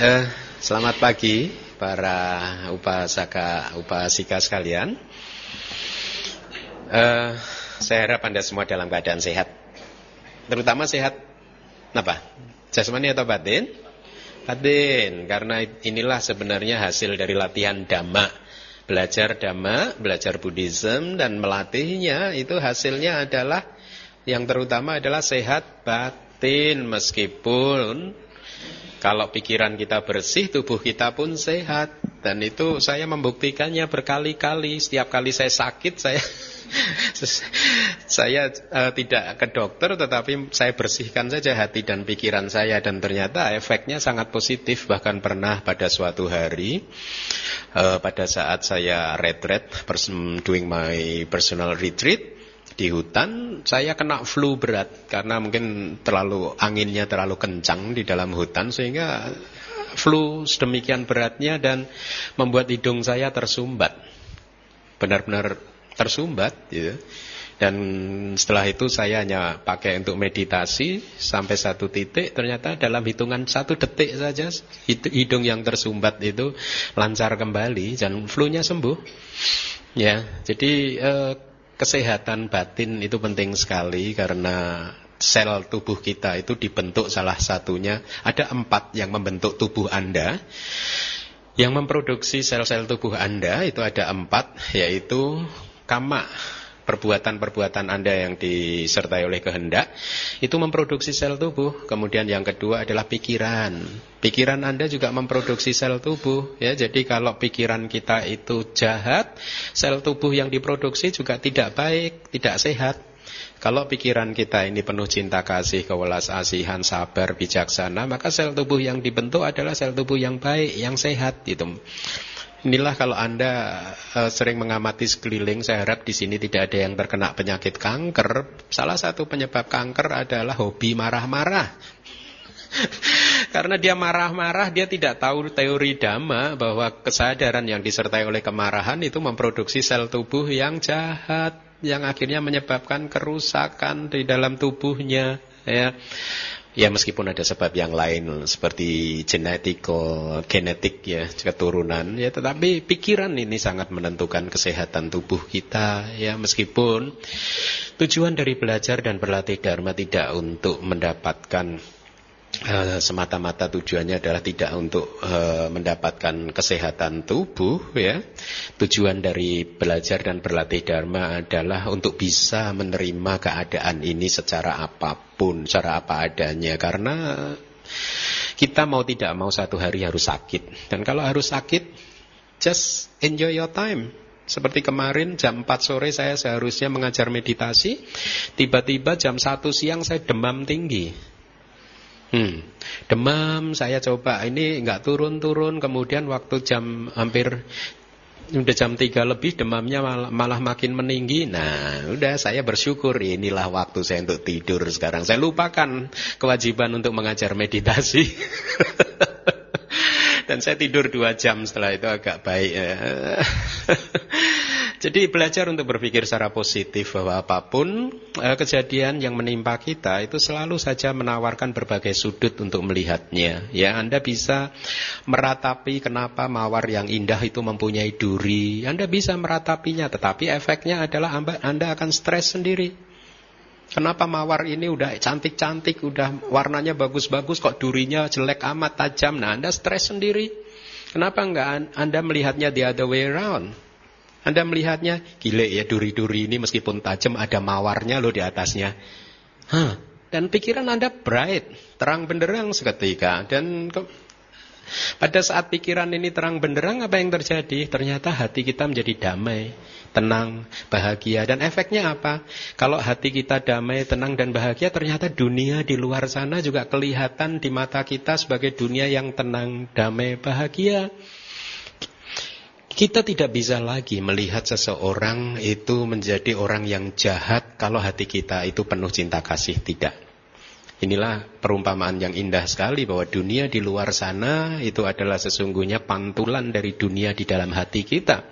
Eh, selamat pagi para upasaka upasika sekalian. Eh, saya harap Anda semua dalam keadaan sehat. Terutama sehat apa? Jasmani atau batin? Batin, karena inilah sebenarnya hasil dari latihan dhamma. Belajar dhamma, belajar Buddhism dan melatihnya itu hasilnya adalah yang terutama adalah sehat batin meskipun kalau pikiran kita bersih, tubuh kita pun sehat. Dan itu saya membuktikannya berkali-kali. Setiap kali saya sakit, saya saya uh, tidak ke dokter, tetapi saya bersihkan saja hati dan pikiran saya. Dan ternyata efeknya sangat positif. Bahkan pernah pada suatu hari, uh, pada saat saya retreat, doing my personal retreat, di hutan saya kena flu berat karena mungkin terlalu anginnya terlalu kencang di dalam hutan sehingga flu sedemikian beratnya dan membuat hidung saya tersumbat. Benar-benar tersumbat gitu. dan setelah itu saya hanya pakai untuk meditasi sampai satu titik. Ternyata dalam hitungan satu detik saja hidung yang tersumbat itu lancar kembali dan flu-nya sembuh. Ya jadi eh, kesehatan batin itu penting sekali karena sel tubuh kita itu dibentuk salah satunya. Ada empat yang membentuk tubuh Anda. Yang memproduksi sel-sel tubuh Anda itu ada empat yaitu kama perbuatan-perbuatan Anda yang disertai oleh kehendak itu memproduksi sel tubuh. Kemudian yang kedua adalah pikiran. Pikiran Anda juga memproduksi sel tubuh ya. Jadi kalau pikiran kita itu jahat, sel tubuh yang diproduksi juga tidak baik, tidak sehat. Kalau pikiran kita ini penuh cinta kasih, kewelas asihan, sabar, bijaksana, maka sel tubuh yang dibentuk adalah sel tubuh yang baik, yang sehat gitu. Inilah kalau Anda uh, sering mengamati sekeliling, saya harap di sini tidak ada yang terkena penyakit kanker. Salah satu penyebab kanker adalah hobi marah-marah. Karena dia marah-marah, dia tidak tahu teori dhamma bahwa kesadaran yang disertai oleh kemarahan itu memproduksi sel tubuh yang jahat, yang akhirnya menyebabkan kerusakan di dalam tubuhnya. Ya. Ya meskipun ada sebab yang lain seperti genetiko, genetik ya, keturunan. Ya, tetapi pikiran ini sangat menentukan kesehatan tubuh kita. Ya meskipun tujuan dari belajar dan berlatih dharma tidak untuk mendapatkan semata-mata tujuannya adalah tidak untuk uh, mendapatkan kesehatan tubuh ya. Tujuan dari belajar dan berlatih dharma adalah untuk bisa menerima keadaan ini secara apa pun, secara apa adanya karena kita mau tidak mau satu hari harus sakit. Dan kalau harus sakit just enjoy your time. Seperti kemarin jam 4 sore saya seharusnya mengajar meditasi, tiba-tiba jam 1 siang saya demam tinggi. Hmm. Demam saya coba ini nggak turun-turun kemudian waktu jam hampir udah jam 3 lebih demamnya malah, malah makin meninggi. Nah, udah saya bersyukur inilah waktu saya untuk tidur sekarang. Saya lupakan kewajiban untuk mengajar meditasi. Dan saya tidur dua jam setelah itu agak baik. Ya. Jadi belajar untuk berpikir secara positif bahwa apa pun eh, kejadian yang menimpa kita itu selalu saja menawarkan berbagai sudut untuk melihatnya. Ya, Anda bisa meratapi kenapa mawar yang indah itu mempunyai duri. Anda bisa meratapinya, tetapi efeknya adalah Anda akan stres sendiri. Kenapa mawar ini udah cantik-cantik, udah warnanya bagus-bagus, kok durinya jelek amat tajam? Nah, Anda stres sendiri. Kenapa enggak Anda melihatnya the other way around? Anda melihatnya, gile ya duri-duri ini meskipun tajam ada mawarnya loh di atasnya. Hah, dan pikiran Anda bright, terang benderang seketika. Dan ke, pada saat pikiran ini terang benderang apa yang terjadi? Ternyata hati kita menjadi damai, tenang, bahagia. Dan efeknya apa? Kalau hati kita damai, tenang dan bahagia, ternyata dunia di luar sana juga kelihatan di mata kita sebagai dunia yang tenang, damai, bahagia. Kita tidak bisa lagi melihat seseorang itu menjadi orang yang jahat kalau hati kita itu penuh cinta kasih. Tidak. Inilah perumpamaan yang indah sekali bahwa dunia di luar sana itu adalah sesungguhnya pantulan dari dunia di dalam hati kita.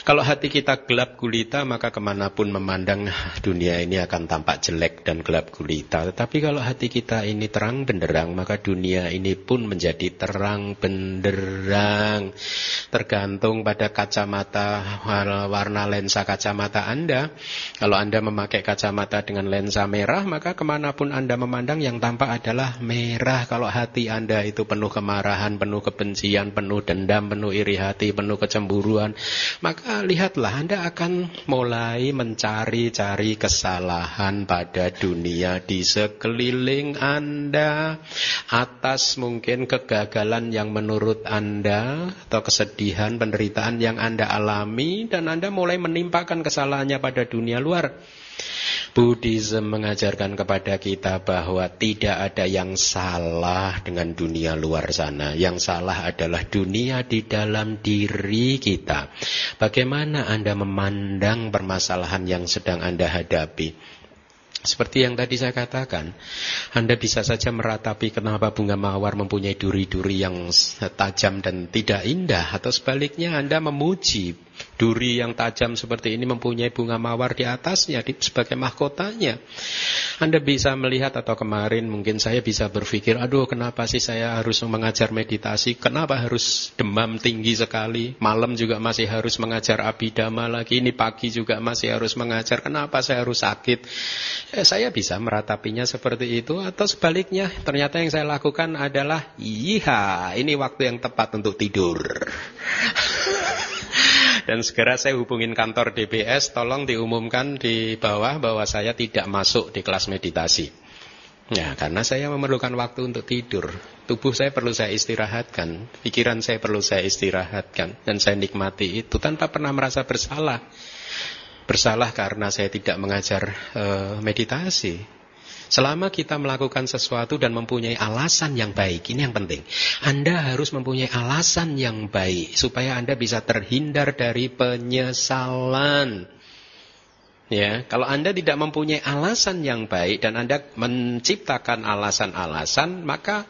Kalau hati kita gelap gulita, maka ke mana pun memandang dunia ini akan tampak jelek dan gelap gulita. Tetapi kalau hati kita ini terang benderang, maka dunia ini pun menjadi terang benderang. Tergantung pada kacamata, warna lensa kacamata Anda. Kalau Anda memakai kacamata dengan lensa merah, maka ke mana pun Anda memandang yang tampak adalah merah. Kalau hati Anda itu penuh kemarahan, penuh kebencian, penuh dendam, penuh iri hati, penuh kecemburuan, maka lihatlah Anda akan mulai mencari-cari kesalahan pada dunia di sekeliling Anda atas mungkin kegagalan yang menurut Anda atau kesedihan, penderitaan yang Anda alami dan Anda mulai menimpakan kesalahannya pada dunia luar. Buddhism mengajarkan kepada kita bahwa tidak ada yang salah dengan dunia luar sana. Yang salah adalah dunia di dalam diri kita. Bagaimana Anda memandang permasalahan yang sedang Anda hadapi? Seperti yang tadi saya katakan, Anda bisa saja meratapi kenapa bunga mawar mempunyai duri-duri yang tajam dan tidak indah, atau sebaliknya Anda memuji duri yang tajam seperti ini mempunyai bunga mawar di atasnya di, sebagai mahkotanya. Anda bisa melihat atau kemarin mungkin saya bisa berpikir, aduh kenapa sih saya harus mengajar meditasi, kenapa harus demam tinggi sekali, malam juga masih harus mengajar abidama lagi, ini pagi juga masih harus mengajar, kenapa saya harus sakit. Eh, saya bisa meratapinya seperti itu atau sebaliknya ternyata yang saya lakukan adalah, iya ini waktu yang tepat untuk tidur. Dan segera saya hubungin kantor DBS, tolong diumumkan di bawah bahwa saya tidak masuk di kelas meditasi. Ya, karena saya memerlukan waktu untuk tidur. Tubuh saya perlu saya istirahatkan, pikiran saya perlu saya istirahatkan, dan saya nikmati itu tanpa pernah merasa bersalah. Bersalah karena saya tidak mengajar uh, meditasi. Selama kita melakukan sesuatu dan mempunyai alasan yang baik, ini yang penting. Anda harus mempunyai alasan yang baik supaya Anda bisa terhindar dari penyesalan. Ya, kalau Anda tidak mempunyai alasan yang baik dan Anda menciptakan alasan-alasan, maka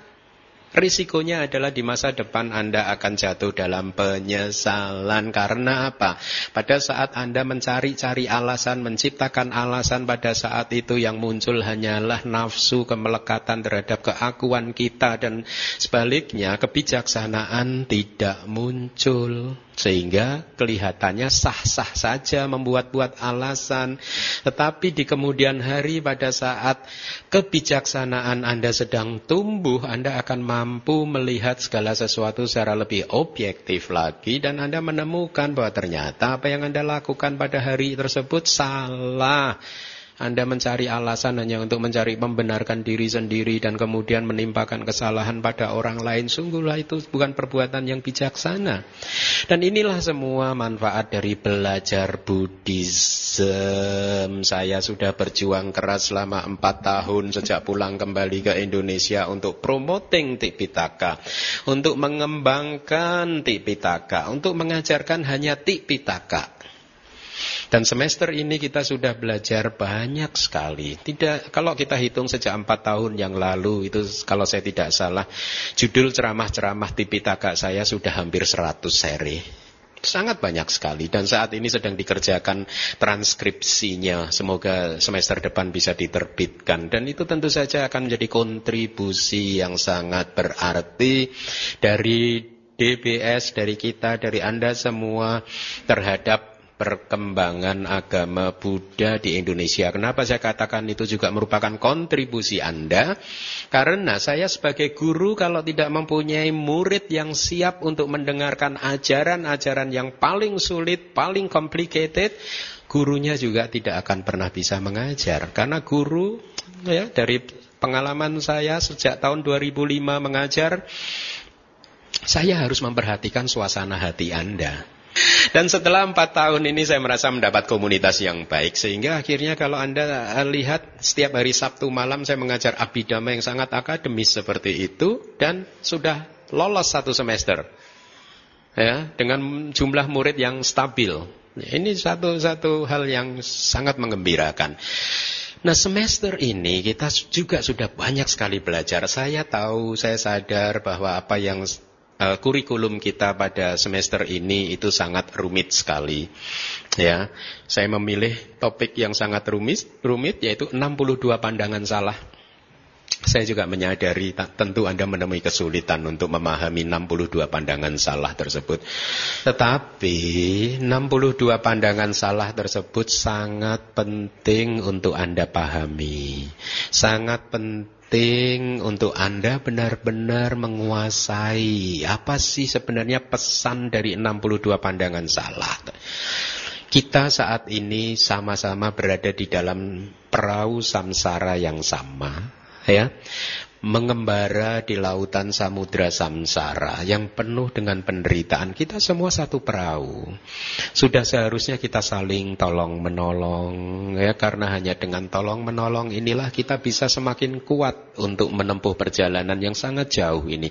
Risikonya adalah di masa depan Anda akan jatuh dalam penyesalan. Karena apa? Pada saat Anda mencari-cari alasan, menciptakan alasan pada saat itu yang muncul hanyalah nafsu kemelekatan terhadap keakuan kita. Dan sebaliknya kebijaksanaan tidak muncul. Sehingga kelihatannya sah-sah saja membuat-buat alasan. Tetapi di kemudian hari pada saat kebijaksanaan Anda sedang tumbuh, Anda akan mampu melihat segala sesuatu secara lebih objektif lagi. Dan Anda menemukan bahwa ternyata apa yang Anda lakukan pada hari tersebut salah. Anda mencari alasan hanya untuk mencari membenarkan diri sendiri dan kemudian menimpakan kesalahan pada orang lain. Sungguhlah itu bukan perbuatan yang bijaksana. Dan inilah semua manfaat dari belajar Buddhism. Saya sudah berjuang keras selama empat tahun sejak pulang kembali ke Indonesia untuk promoting Tipitaka. Untuk mengembangkan Tipitaka. Untuk mengajarkan hanya Tipitaka. Dan semester ini kita sudah belajar banyak sekali. Tidak, kalau kita hitung sejak empat tahun yang lalu itu kalau saya tidak salah, judul ceramah-ceramah Tipitaka saya sudah hampir 100 seri. Sangat banyak sekali dan saat ini sedang dikerjakan transkripsinya. Semoga semester depan bisa diterbitkan dan itu tentu saja akan menjadi kontribusi yang sangat berarti dari DBS, dari kita, dari Anda semua terhadap perkembangan agama Buddha di Indonesia. Kenapa saya katakan itu juga merupakan kontribusi Anda? Karena saya sebagai guru kalau tidak mempunyai murid yang siap untuk mendengarkan ajaran-ajaran yang paling sulit, paling complicated, gurunya juga tidak akan pernah bisa mengajar. Karena guru ya dari pengalaman saya sejak tahun 2005 mengajar saya harus memperhatikan suasana hati Anda. Dan setelah empat tahun ini saya merasa mendapat komunitas yang baik. Sehingga akhirnya kalau Anda lihat setiap hari Sabtu malam saya mengajar abidama yang sangat akademis seperti itu. Dan sudah lolos satu semester. Ya, dengan jumlah murid yang stabil. Ini satu-satu hal yang sangat mengembirakan. Nah semester ini kita juga sudah banyak sekali belajar. Saya tahu, saya sadar bahwa apa yang uh, kurikulum kita pada semester ini itu sangat rumit sekali. Ya, saya memilih topik yang sangat rumit, rumit yaitu 62 pandangan salah. Saya juga menyadari tentu Anda menemui kesulitan untuk memahami 62 pandangan salah tersebut. Tetapi 62 pandangan salah tersebut sangat penting untuk Anda pahami. Sangat penting untuk Anda benar-benar menguasai apa sih sebenarnya pesan dari 62 pandangan salah. Kita saat ini sama-sama berada di dalam perahu samsara yang sama ya mengembara di lautan samudra samsara yang penuh dengan penderitaan. Kita semua satu perahu. Sudah seharusnya kita saling tolong menolong ya karena hanya dengan tolong menolong inilah kita bisa semakin kuat untuk menempuh perjalanan yang sangat jauh ini.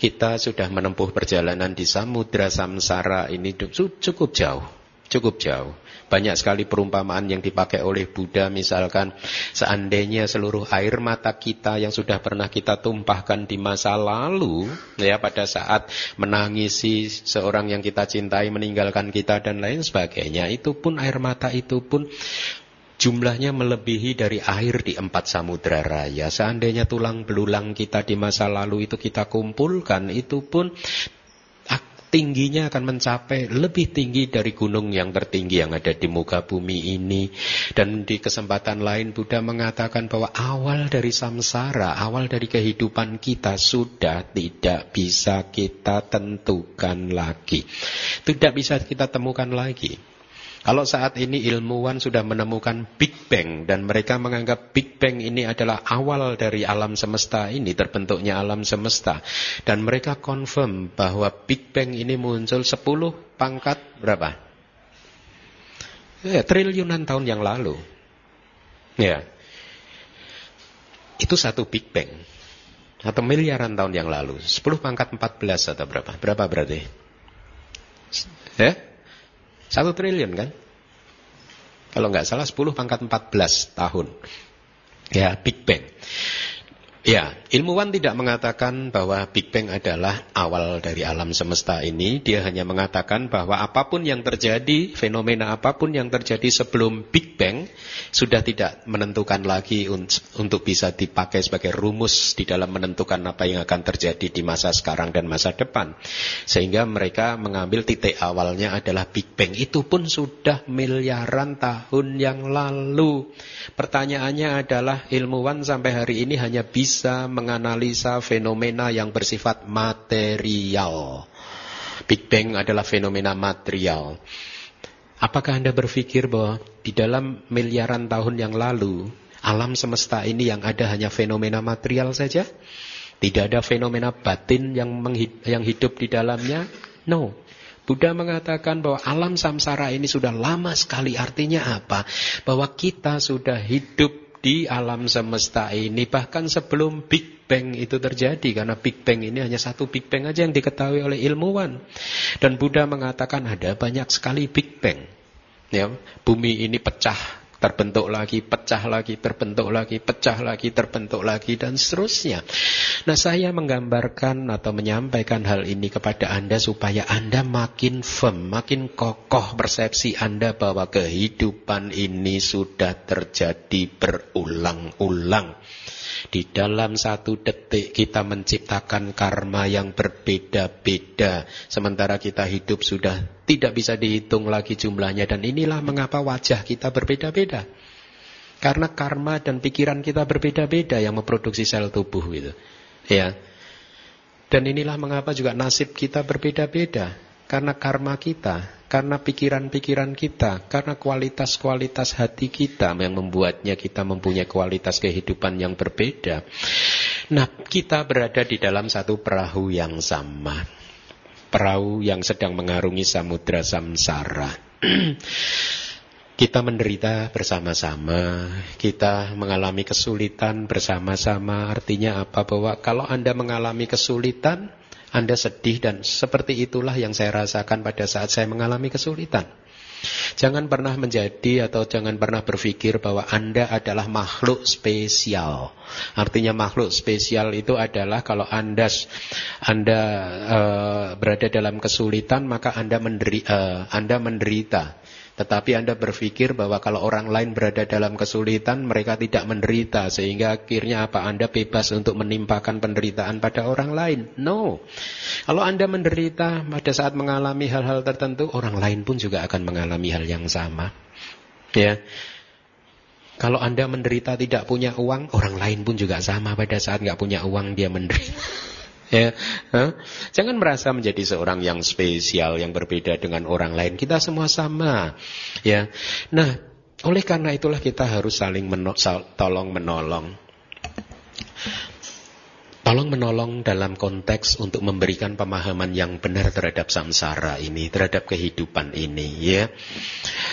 Kita sudah menempuh perjalanan di samudra samsara ini cukup jauh, cukup jauh. Banyak sekali perumpamaan yang dipakai oleh Buddha misalkan seandainya seluruh air mata kita yang sudah pernah kita tumpahkan di masa lalu ya pada saat menangisi seorang yang kita cintai meninggalkan kita dan lain sebagainya itu pun air mata itu pun Jumlahnya melebihi dari air di empat samudera raya. Seandainya tulang belulang kita di masa lalu itu kita kumpulkan, itu pun tingginya akan mencapai lebih tinggi dari gunung yang tertinggi yang ada di muka bumi ini. Dan di kesempatan lain Buddha mengatakan bahwa awal dari samsara, awal dari kehidupan kita sudah tidak bisa kita tentukan lagi. Tidak bisa kita temukan lagi. Kalau saat ini ilmuwan sudah menemukan Big Bang dan mereka menganggap Big Bang ini adalah awal dari alam semesta ini, terbentuknya alam semesta. Dan mereka confirm bahwa Big Bang ini muncul 10 pangkat berapa? Ya, triliunan tahun yang lalu. Ya. Itu satu Big Bang. Atau miliaran tahun yang lalu. 10 pangkat 14 atau berapa? Berapa berarti? Ya? Satu triliun kan? Kalau nggak salah 10 pangkat 14 tahun. Ya, Big Bang. Ya, ilmuwan tidak mengatakan bahwa Big Bang adalah awal dari alam semesta ini. Dia hanya mengatakan bahwa apa pun yang terjadi, fenomena apa pun yang terjadi sebelum Big Bang sudah tidak menentukan lagi untuk bisa dipakai sebagai rumus di dalam menentukan apa yang akan terjadi di masa sekarang dan masa depan. Sehingga mereka mengambil titik awalnya adalah Big Bang. Itu pun sudah miliaran tahun yang lalu. Pertanyaannya adalah ilmuwan sampai hari ini hanya bisa bisa menganalisa fenomena yang bersifat material. Big Bang adalah fenomena material. Apakah Anda berpikir bahwa di dalam miliaran tahun yang lalu, alam semesta ini yang ada hanya fenomena material saja? Tidak ada fenomena batin yang, yang hidup di dalamnya? No. Buddha mengatakan bahwa alam samsara ini sudah lama sekali. Artinya apa? Bahwa kita sudah hidup di alam semesta ini bahkan sebelum Big Bang itu terjadi karena Big Bang ini hanya satu Big Bang aja yang diketahui oleh ilmuwan. Dan Buddha mengatakan ada banyak sekali Big Bang. Ya bumi ini pecah terbentuk lagi, pecah lagi, terbentuk lagi, pecah lagi, terbentuk lagi, dan seterusnya. Nah, saya menggambarkan atau menyampaikan hal ini kepada Anda supaya Anda makin firm, makin kokoh persepsi Anda bahwa kehidupan ini sudah terjadi berulang-ulang. Di dalam satu detik kita menciptakan karma yang berbeda-beda. Sementara kita hidup sudah tidak bisa dihitung lagi jumlahnya. Dan inilah mengapa wajah kita berbeda-beda. Karena karma dan pikiran kita berbeda-beda yang memproduksi sel tubuh itu. Ya. Dan inilah mengapa juga nasib kita berbeda-beda. Karena karma kita karena pikiran-pikiran kita, karena kualitas-kualitas hati kita yang membuatnya kita mempunyai kualitas kehidupan yang berbeda. Nah, kita berada di dalam satu perahu yang sama. Perahu yang sedang mengarungi samudra samsara. kita menderita bersama-sama, kita mengalami kesulitan bersama-sama. Artinya apa? Bahwa kalau Anda mengalami kesulitan, anda sedih dan seperti itulah yang saya rasakan pada saat saya mengalami kesulitan. Jangan pernah menjadi atau jangan pernah berpikir bahwa Anda adalah makhluk spesial. Artinya makhluk spesial itu adalah kalau Anda Anda uh, berada dalam kesulitan maka Anda menderi, uh, Anda menderita. Tetapi Anda berpikir bahwa kalau orang lain berada dalam kesulitan, mereka tidak menderita. Sehingga akhirnya apa? Anda bebas untuk menimpakan penderitaan pada orang lain. No. Kalau Anda menderita pada saat mengalami hal-hal tertentu, orang lain pun juga akan mengalami hal yang sama. Ya. Kalau Anda menderita tidak punya uang, orang lain pun juga sama pada saat nggak punya uang dia menderita. Ya? Jangan merasa menjadi seorang yang spesial, yang berbeda dengan orang lain. Kita semua sama. Ya, Nah, oleh karena itulah kita harus saling meno tolong menolong. Tolong menolong dalam konteks untuk memberikan pemahaman yang benar terhadap samsara ini, terhadap kehidupan ini, ya.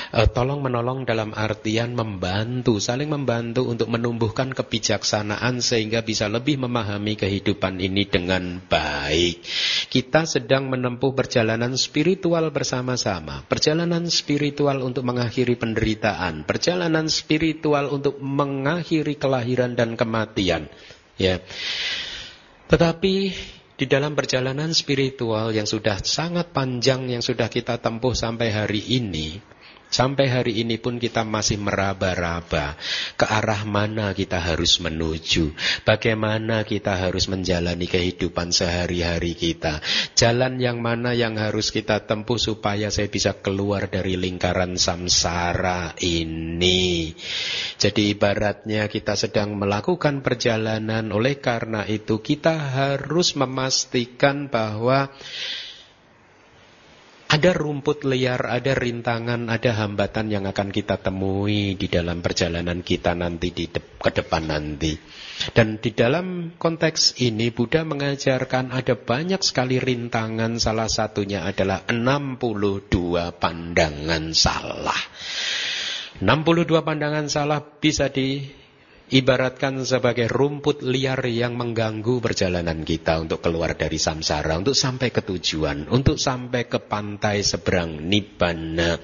E, tolong menolong dalam artian membantu, saling membantu untuk menumbuhkan kebijaksanaan sehingga bisa lebih memahami kehidupan ini dengan baik. Kita sedang menempuh perjalanan spiritual bersama-sama, perjalanan spiritual untuk mengakhiri penderitaan, perjalanan spiritual untuk mengakhiri kelahiran dan kematian, ya. Tetapi di dalam perjalanan spiritual yang sudah sangat panjang yang sudah kita tempuh sampai hari ini, Sampai hari ini pun kita masih meraba-raba ke arah mana kita harus menuju, bagaimana kita harus menjalani kehidupan sehari-hari kita, jalan yang mana yang harus kita tempuh supaya saya bisa keluar dari lingkaran samsara ini. Jadi ibaratnya kita sedang melakukan perjalanan, oleh karena itu kita harus memastikan bahwa ada rumput liar, ada rintangan, ada hambatan yang akan kita temui di dalam perjalanan kita nanti di de ke depan nanti. Dan di dalam konteks ini Buddha mengajarkan ada banyak sekali rintangan, salah satunya adalah 62 pandangan salah. 62 pandangan salah bisa di ibaratkan sebagai rumput liar yang mengganggu perjalanan kita untuk keluar dari samsara, untuk sampai ke tujuan, untuk sampai ke pantai seberang Nibbana.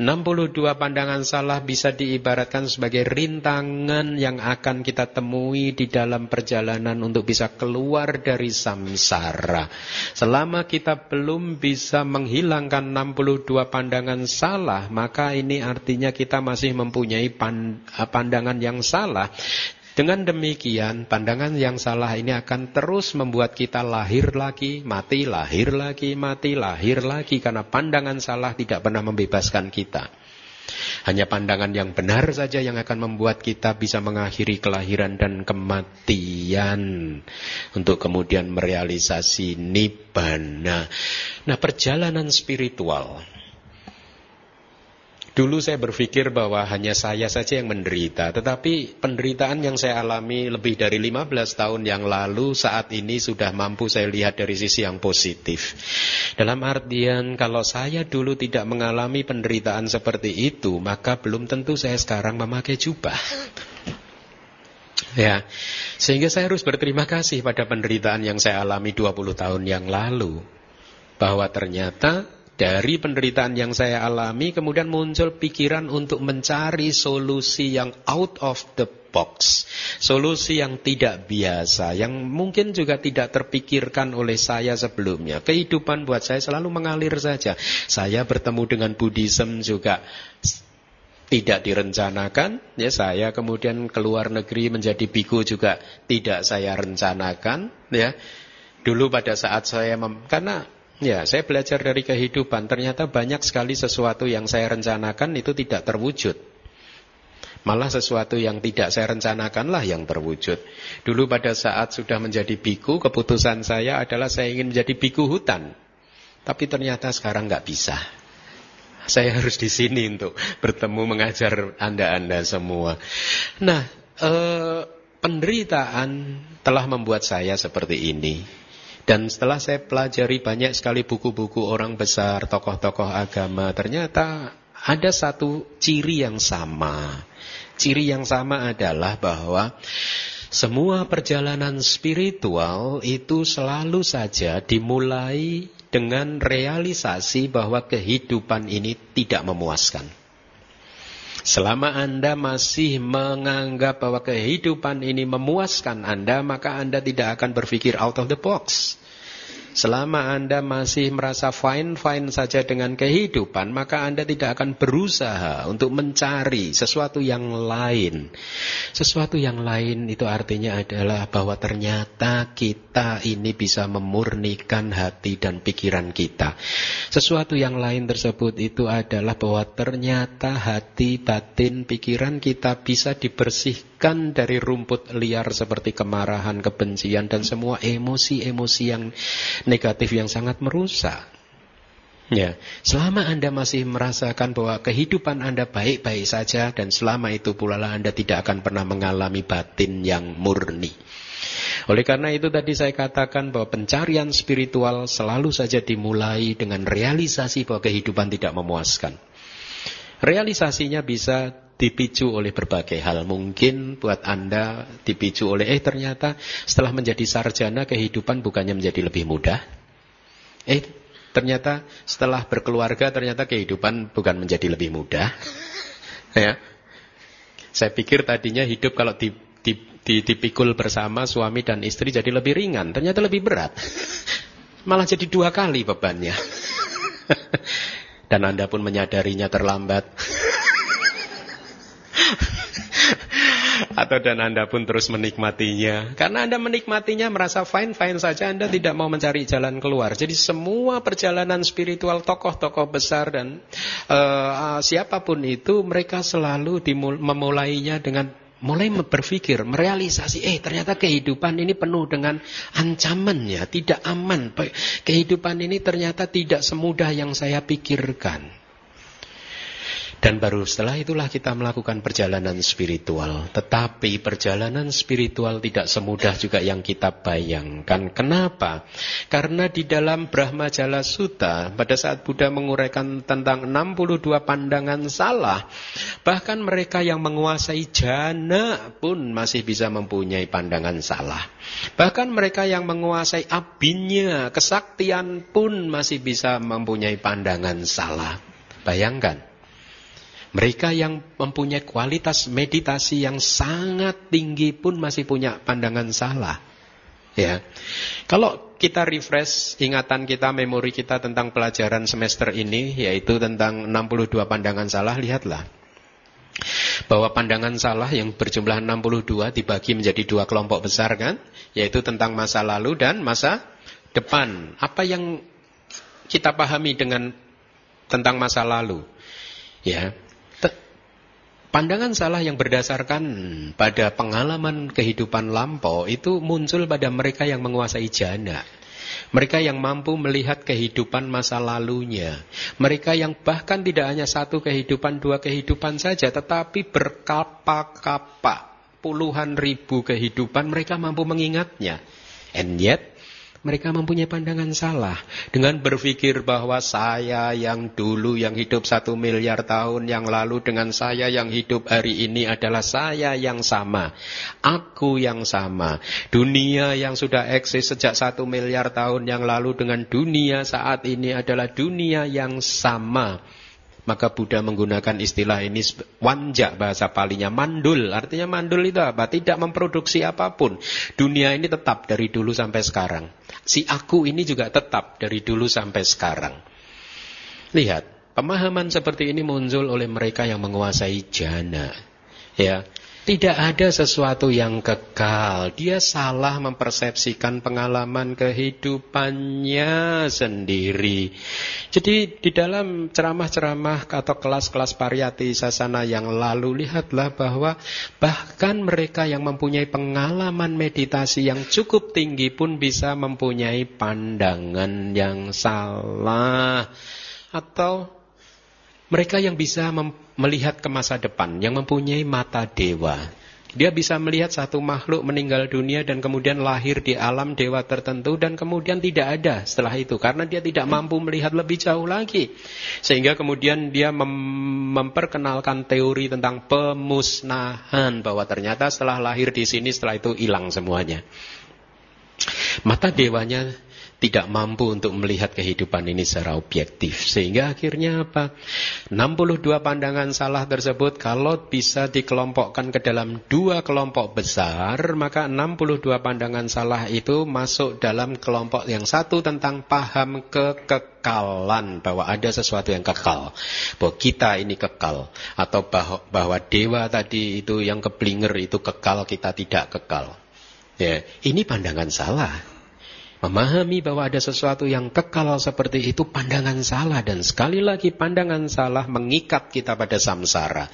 62 pandangan salah bisa diibaratkan sebagai rintangan yang akan kita temui di dalam perjalanan untuk bisa keluar dari samsara. Selama kita belum bisa menghilangkan 62 pandangan salah, maka ini artinya kita masih mempunyai pandangan yang salah dengan demikian, pandangan yang salah ini akan terus membuat kita lahir lagi, mati, lahir lagi, mati, lahir lagi. Karena pandangan salah tidak pernah membebaskan kita. Hanya pandangan yang benar saja yang akan membuat kita bisa mengakhiri kelahiran dan kematian. Untuk kemudian merealisasi nibbana. Nah perjalanan spiritual Dulu saya berpikir bahwa hanya saya saja yang menderita, tetapi penderitaan yang saya alami lebih dari 15 tahun yang lalu saat ini sudah mampu saya lihat dari sisi yang positif. Dalam artian kalau saya dulu tidak mengalami penderitaan seperti itu, maka belum tentu saya sekarang memakai jubah. Ya, sehingga saya harus berterima kasih pada penderitaan yang saya alami 20 tahun yang lalu. Bahwa ternyata dari penderitaan yang saya alami kemudian muncul pikiran untuk mencari solusi yang out of the box. Solusi yang tidak biasa, yang mungkin juga tidak terpikirkan oleh saya sebelumnya. Kehidupan buat saya selalu mengalir saja. Saya bertemu dengan Buddhism juga tidak direncanakan ya saya kemudian keluar negeri menjadi biku juga tidak saya rencanakan ya dulu pada saat saya karena Ya, saya belajar dari kehidupan. Ternyata banyak sekali sesuatu yang saya rencanakan itu tidak terwujud. Malah sesuatu yang tidak saya rencanakanlah yang terwujud. Dulu pada saat sudah menjadi biku, keputusan saya adalah saya ingin menjadi biku hutan. Tapi ternyata sekarang nggak bisa. Saya harus di sini untuk bertemu mengajar anda-anda semua. Nah, eh, penderitaan telah membuat saya seperti ini. Dan setelah saya pelajari banyak sekali buku-buku orang besar, tokoh-tokoh agama, ternyata ada satu ciri yang sama. Ciri yang sama adalah bahwa semua perjalanan spiritual itu selalu saja dimulai dengan realisasi bahwa kehidupan ini tidak memuaskan. Selama Anda masih menganggap bahwa kehidupan ini memuaskan Anda, maka Anda tidak akan berpikir out of the box. Selama Anda masih merasa fine-fine saja dengan kehidupan, maka Anda tidak akan berusaha untuk mencari sesuatu yang lain. Sesuatu yang lain itu artinya adalah bahwa ternyata kita ini bisa memurnikan hati dan pikiran kita. Sesuatu yang lain tersebut itu adalah bahwa ternyata hati, batin, pikiran kita bisa dibersihkan dari rumput liar seperti kemarahan, kebencian, dan semua emosi-emosi yang negatif yang sangat merusak. Ya, selama Anda masih merasakan bahwa kehidupan Anda baik-baik saja dan selama itu pula lah Anda tidak akan pernah mengalami batin yang murni. Oleh karena itu tadi saya katakan bahwa pencarian spiritual selalu saja dimulai dengan realisasi bahwa kehidupan tidak memuaskan. Realisasinya bisa dipicu oleh berbagai hal. Mungkin buat Anda dipicu oleh, eh ternyata setelah menjadi sarjana kehidupan bukannya menjadi lebih mudah. Eh ternyata setelah berkeluarga ternyata kehidupan bukan menjadi lebih mudah. ya. Saya pikir tadinya hidup kalau di, di, di, dipikul bersama suami dan istri jadi lebih ringan. Ternyata lebih berat. Malah jadi dua kali bebannya. dan Anda pun menyadarinya terlambat. Atau dan Anda pun terus menikmatinya. Karena Anda menikmatinya merasa fine-fine saja, Anda tidak mau mencari jalan keluar. Jadi semua perjalanan spiritual tokoh-tokoh besar dan uh, siapa pun itu, mereka selalu memulainya dengan mulai berpikir, merealisasi, eh ternyata kehidupan ini penuh dengan ancaman ya, tidak aman. Kehidupan ini ternyata tidak semudah yang saya pikirkan. Dan baru setelah itulah kita melakukan perjalanan spiritual. Tetapi perjalanan spiritual tidak semudah juga yang kita bayangkan. Kenapa? Karena di dalam Brahma Jala Sutta, pada saat Buddha menguraikan tentang 62 pandangan salah, bahkan mereka yang menguasai jana pun masih bisa mempunyai pandangan salah. Bahkan mereka yang menguasai abinya, kesaktian pun masih bisa mempunyai pandangan salah. Bayangkan. Mereka yang mempunyai kualitas meditasi yang sangat tinggi pun masih punya pandangan salah. Ya. Kalau kita refresh ingatan kita, memori kita tentang pelajaran semester ini, yaitu tentang 62 pandangan salah, lihatlah. Bahwa pandangan salah yang berjumlah 62 dibagi menjadi dua kelompok besar kan? Yaitu tentang masa lalu dan masa depan. Apa yang kita pahami dengan tentang masa lalu? Ya, Pandangan salah yang berdasarkan pada pengalaman kehidupan lampau itu muncul pada mereka yang menguasai jana. Mereka yang mampu melihat kehidupan masa lalunya. Mereka yang bahkan tidak hanya satu kehidupan, dua kehidupan saja, tetapi berkapa-kapa. Puluhan ribu kehidupan mereka mampu mengingatnya. And yet, mereka mempunyai pandangan salah dengan berpikir bahwa saya yang dulu yang hidup satu miliar tahun yang lalu dengan saya yang hidup hari ini adalah saya yang sama. Aku yang sama. Dunia yang sudah eksis sejak satu miliar tahun yang lalu dengan dunia saat ini adalah dunia yang sama. Maka Buddha menggunakan istilah ini wanja bahasa palinya mandul. Artinya mandul itu apa? Tidak memproduksi apa pun. Dunia ini tetap dari dulu sampai sekarang. Si aku ini juga tetap dari dulu sampai sekarang. Lihat, pemahaman seperti ini muncul oleh mereka yang menguasai jana. Ya, tidak ada sesuatu yang kekal. Dia salah mempersepsikan pengalaman kehidupannya sendiri. Jadi di dalam ceramah-ceramah atau kelas-kelas pariyati sasana yang lalu lihatlah bahwa bahkan mereka yang mempunyai pengalaman meditasi yang cukup tinggi pun bisa mempunyai pandangan yang salah atau mereka yang bisa melihat ke masa depan, yang mempunyai mata dewa. Dia bisa melihat satu makhluk meninggal dunia dan kemudian lahir di alam dewa tertentu dan kemudian tidak ada setelah itu karena dia tidak mampu melihat lebih jauh lagi. Sehingga kemudian dia mem memperkenalkan teori tentang pemusnahan bahwa ternyata setelah lahir di sini setelah itu hilang semuanya. Mata dewanya tidak mampu untuk melihat kehidupan ini secara objektif. Sehingga akhirnya apa? 62 pandangan salah tersebut kalau bisa dikelompokkan ke dalam dua kelompok besar, maka 62 pandangan salah itu masuk dalam kelompok yang satu tentang paham kekekalan, bahwa ada sesuatu yang kekal, bahwa kita ini kekal, atau bahwa, bahwa dewa tadi itu yang keblinger itu kekal, kita tidak kekal. Ya, ini pandangan salah. Memahami bahwa ada sesuatu yang kekal seperti itu pandangan salah dan sekali lagi pandangan salah mengikat kita pada samsara.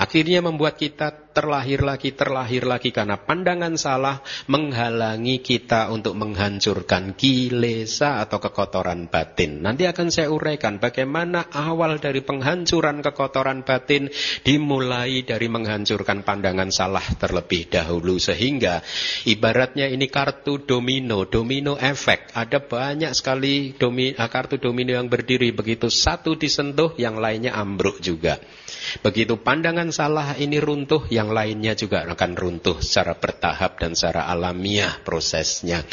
Akhirnya membuat kita terlahir lagi, terlahir lagi karena pandangan salah menghalangi kita untuk menghancurkan kilesa atau kekotoran batin. Nanti akan saya uraikan bagaimana awal dari penghancuran kekotoran batin dimulai dari menghancurkan pandangan salah terlebih dahulu sehingga ibaratnya ini kartu domino, domino efek. Ada banyak sekali domi, ah, kartu domino yang berdiri. Begitu satu disentuh, yang lainnya ambruk juga. Begitu pandangan salah ini runtuh, yang lainnya juga akan runtuh secara bertahap dan secara alamiah prosesnya.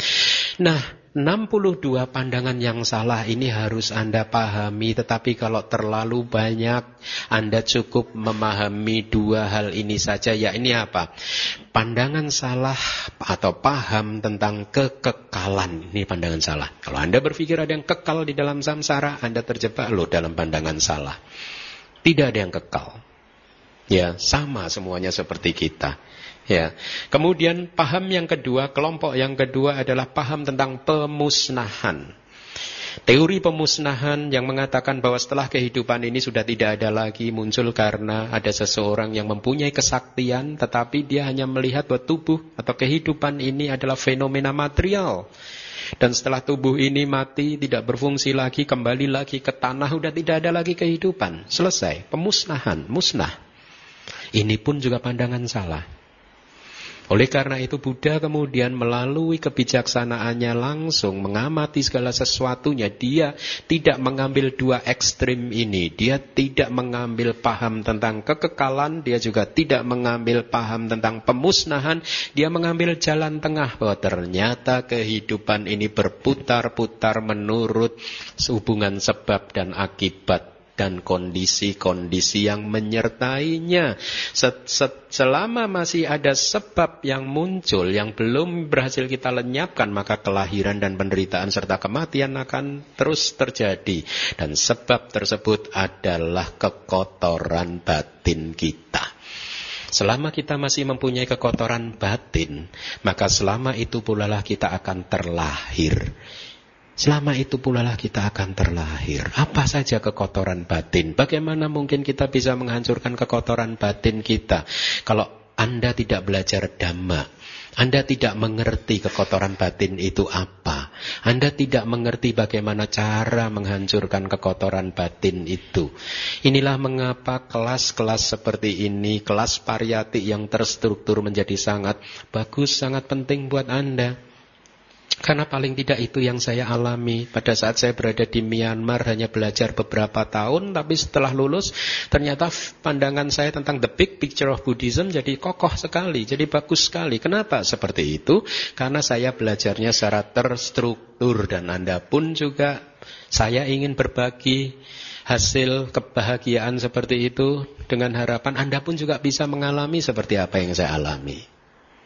Nah, 62 pandangan yang salah ini harus Anda pahami Tetapi kalau terlalu banyak Anda cukup memahami dua hal ini saja Ya ini apa? Pandangan salah atau paham tentang kekekalan Ini pandangan salah Kalau Anda berpikir ada yang kekal di dalam samsara Anda terjebak loh dalam pandangan salah Tidak ada yang kekal Ya, sama semuanya seperti kita. Ya. Kemudian paham yang kedua, kelompok yang kedua adalah paham tentang pemusnahan. Teori pemusnahan yang mengatakan bahwa setelah kehidupan ini sudah tidak ada lagi muncul karena ada seseorang yang mempunyai kesaktian tetapi dia hanya melihat bahwa tubuh atau kehidupan ini adalah fenomena material. Dan setelah tubuh ini mati, tidak berfungsi lagi, kembali lagi ke tanah, sudah tidak ada lagi kehidupan. Selesai, pemusnahan, musnah. Ini pun juga pandangan salah. Oleh karena itu Buddha kemudian melalui kebijaksanaannya langsung mengamati segala sesuatunya. Dia tidak mengambil dua ekstrim ini. Dia tidak mengambil paham tentang kekekalan. Dia juga tidak mengambil paham tentang pemusnahan. Dia mengambil jalan tengah bahwa ternyata kehidupan ini berputar-putar menurut hubungan sebab dan akibat dan kondisi-kondisi yang menyertainya. Selama masih ada sebab yang muncul yang belum berhasil kita lenyapkan, maka kelahiran dan penderitaan serta kematian akan terus terjadi. Dan sebab tersebut adalah kekotoran batin kita. Selama kita masih mempunyai kekotoran batin, maka selama itu pula lah kita akan terlahir. Selama itu pula lah kita akan terlahir. Apa saja kekotoran batin? Bagaimana mungkin kita bisa menghancurkan kekotoran batin kita? Kalau Anda tidak belajar dhamma, Anda tidak mengerti kekotoran batin itu apa. Anda tidak mengerti bagaimana cara menghancurkan kekotoran batin itu. Inilah mengapa kelas-kelas seperti ini, kelas pariyati yang terstruktur menjadi sangat bagus, sangat penting buat Anda. Karena paling tidak itu yang saya alami pada saat saya berada di Myanmar hanya belajar beberapa tahun tapi setelah lulus ternyata pandangan saya tentang the big picture of Buddhism jadi kokoh sekali, jadi bagus sekali. Kenapa seperti itu? Karena saya belajarnya secara terstruktur dan Anda pun juga saya ingin berbagi hasil kebahagiaan seperti itu dengan harapan Anda pun juga bisa mengalami seperti apa yang saya alami.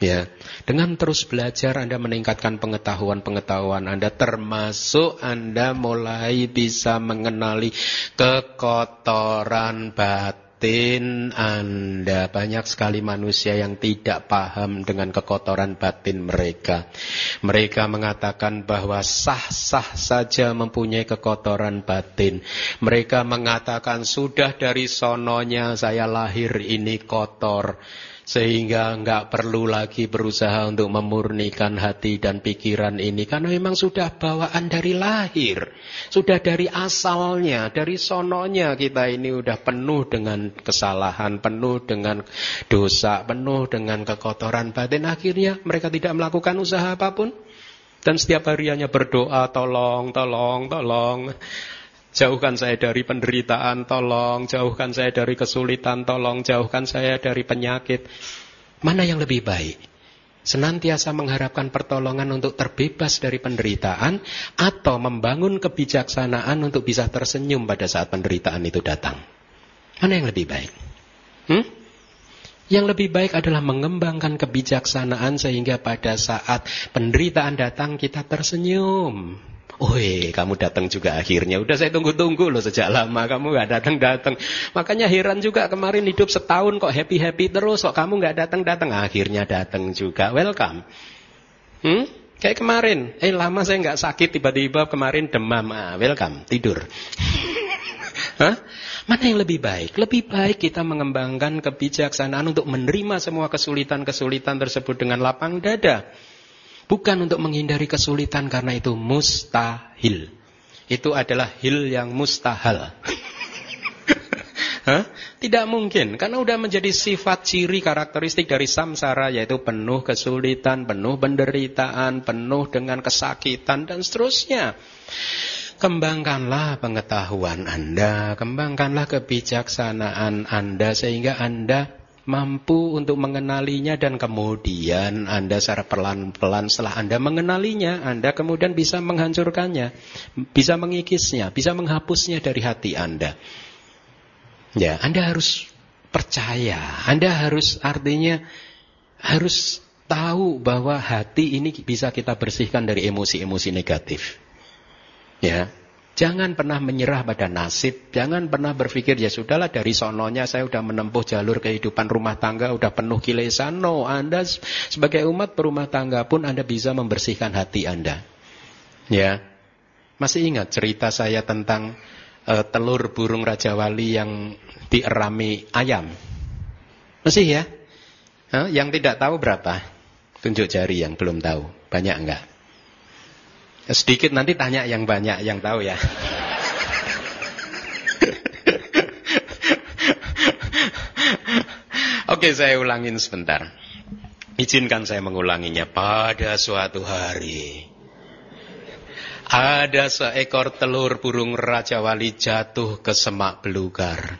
Ya, dengan terus belajar Anda meningkatkan pengetahuan-pengetahuan Anda termasuk Anda mulai bisa mengenali kekotoran batin Anda. Banyak sekali manusia yang tidak paham dengan kekotoran batin mereka. Mereka mengatakan bahwa sah-sah saja mempunyai kekotoran batin. Mereka mengatakan sudah dari sononya saya lahir ini kotor. Sehingga nggak perlu lagi berusaha untuk memurnikan hati dan pikiran ini. Karena memang sudah bawaan dari lahir. Sudah dari asalnya, dari sononya kita ini udah penuh dengan kesalahan, penuh dengan dosa, penuh dengan kekotoran batin. Akhirnya mereka tidak melakukan usaha apa pun. Dan setiap hariannya berdoa, tolong, tolong, tolong. Jauhkan saya dari penderitaan, tolong. Jauhkan saya dari kesulitan, tolong. Jauhkan saya dari penyakit. Mana yang lebih baik? senantiasa mengharapkan pertolongan untuk terbebas dari penderitaan atau membangun kebijaksanaan untuk bisa tersenyum pada saat penderitaan itu datang? Mana yang lebih baik? Hmm? Yang lebih baik adalah mengembangkan kebijaksanaan sehingga pada saat penderitaan datang kita tersenyum. Woi, kamu datang juga akhirnya. Udah saya tunggu-tunggu loh sejak lama. Kamu gak datang-datang. Makanya heran juga kemarin hidup setahun kok happy-happy terus. Kok kamu gak datang-datang. Akhirnya datang juga. Welcome. Hmm? Kayak kemarin. Eh lama saya gak sakit. Tiba-tiba kemarin demam. Ah, welcome. Tidur. Hah? Mana yang lebih baik? Lebih baik kita mengembangkan kebijaksanaan untuk menerima semua kesulitan-kesulitan tersebut dengan lapang dada. Bukan untuk menghindari kesulitan karena itu mustahil. Itu adalah hil yang mustahil. Hah? Tidak mungkin, karena sudah menjadi sifat ciri karakteristik dari samsara, yaitu penuh kesulitan, penuh penderitaan, penuh dengan kesakitan, dan seterusnya. Kembangkanlah pengetahuan Anda, kembangkanlah kebijaksanaan Anda, sehingga Anda mampu untuk mengenalinya dan kemudian Anda secara pelan-pelan setelah Anda mengenalinya, Anda kemudian bisa menghancurkannya, bisa mengikisnya, bisa menghapusnya dari hati Anda. Ya, Anda harus percaya, Anda harus artinya harus tahu bahwa hati ini bisa kita bersihkan dari emosi-emosi negatif. Ya, Jangan pernah menyerah pada nasib. Jangan pernah berpikir, ya sudahlah dari sononya saya sudah menempuh jalur kehidupan rumah tangga, sudah penuh kilesan. No, Anda sebagai umat berumah tangga pun Anda bisa membersihkan hati Anda. Ya, masih ingat cerita saya tentang uh, telur burung Raja Wali yang dierami ayam? Masih ya? Huh? Yang tidak tahu berapa? Tunjuk jari yang belum tahu. Banyak enggak? Sedikit nanti tanya yang banyak yang tahu ya. Oke, saya ulangin sebentar. Izinkan saya mengulanginya. Pada suatu hari, ada seekor telur burung Raja Wali jatuh ke semak belukar.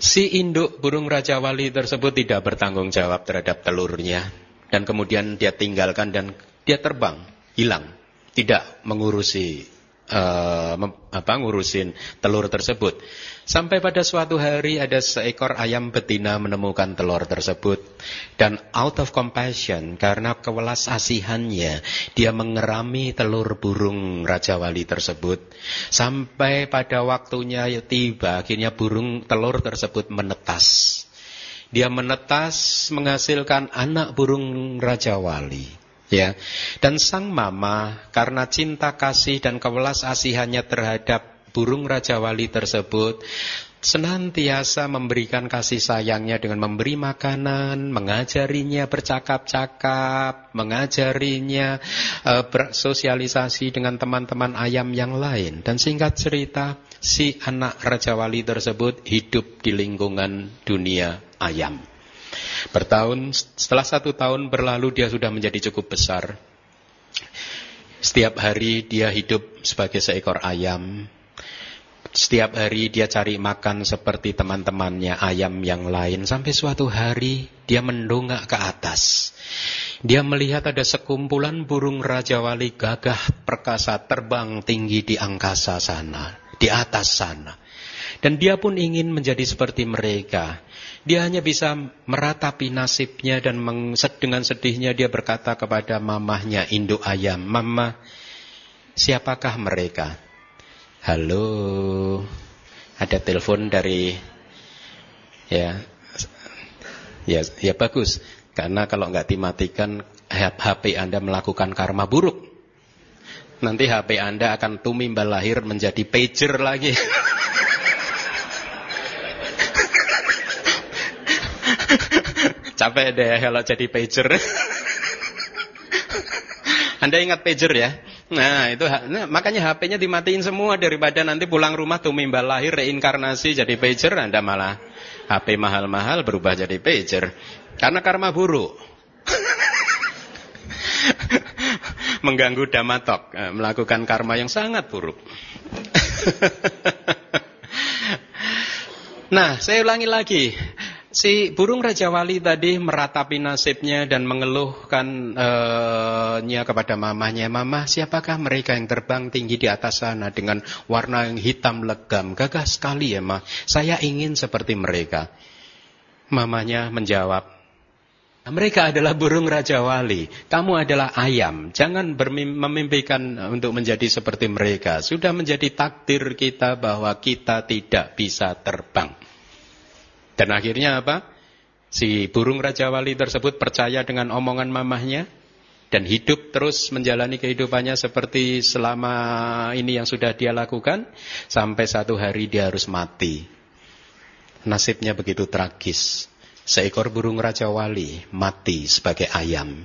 Si induk burung Raja Wali tersebut tidak bertanggung jawab terhadap telurnya. Dan kemudian dia tinggalkan dan dia terbang hilang, tidak mengurusi uh, apa ngurusin telur tersebut. Sampai pada suatu hari ada seekor ayam betina menemukan telur tersebut dan out of compassion karena kewelas asihannya dia mengerami telur burung raja wali tersebut sampai pada waktunya tiba akhirnya burung telur tersebut menetas. Dia menetas menghasilkan anak burung raja wali. Ya. Dan sang mama karena cinta kasih dan kewelas asihannya terhadap burung raja wali tersebut senantiasa memberikan kasih sayangnya dengan memberi makanan, mengajarinya bercakap-cakap, mengajarinya e, bersosialisasi dengan teman-teman ayam yang lain. Dan singkat cerita, si anak Raja Wali tersebut hidup di lingkungan dunia ayam. Bertahun, setelah satu tahun berlalu dia sudah menjadi cukup besar. Setiap hari dia hidup sebagai seekor ayam. Setiap hari dia cari makan seperti teman-temannya ayam yang lain. Sampai suatu hari dia mendongak ke atas. Dia melihat ada sekumpulan burung Raja Wali gagah perkasa terbang tinggi di angkasa sana. Di atas sana. Dan dia pun ingin menjadi seperti mereka. Dia hanya bisa meratapi nasibnya dan dengan sedihnya dia berkata kepada mamahnya induk ayam, "Mama, siapakah mereka?" "Halo." Ada telepon dari ya ya ya bagus karena kalau nggak dimatikan HP Anda melakukan karma buruk. Nanti HP Anda akan tumimbal lahir menjadi pager lagi. Capek deh kalau jadi pager. Anda ingat pager ya? Nah itu nah, makanya HP-nya dimatiin semua daripada nanti pulang rumah tuh mimbal lahir reinkarnasi jadi pager Anda malah HP mahal-mahal berubah jadi pager karena karma buruk. Mengganggu damatok, eh, melakukan karma yang sangat buruk. nah, saya ulangi lagi. Si burung Raja Wali tadi meratapi nasibnya dan mengeluhkannya uh, kepada mamahnya. Mamah, siapakah mereka yang terbang tinggi di atas sana dengan warna yang hitam legam? Gagah sekali ya, mah. Saya ingin seperti mereka. Mamanya menjawab, mereka adalah burung Raja Wali. Kamu adalah ayam. Jangan memimpikan untuk menjadi seperti mereka. Sudah menjadi takdir kita bahwa kita tidak bisa terbang. Dan akhirnya apa? Si burung Raja Wali tersebut percaya dengan omongan mamahnya dan hidup terus menjalani kehidupannya seperti selama ini yang sudah dia lakukan sampai satu hari dia harus mati. Nasibnya begitu tragis. Seekor burung Raja Wali mati sebagai ayam.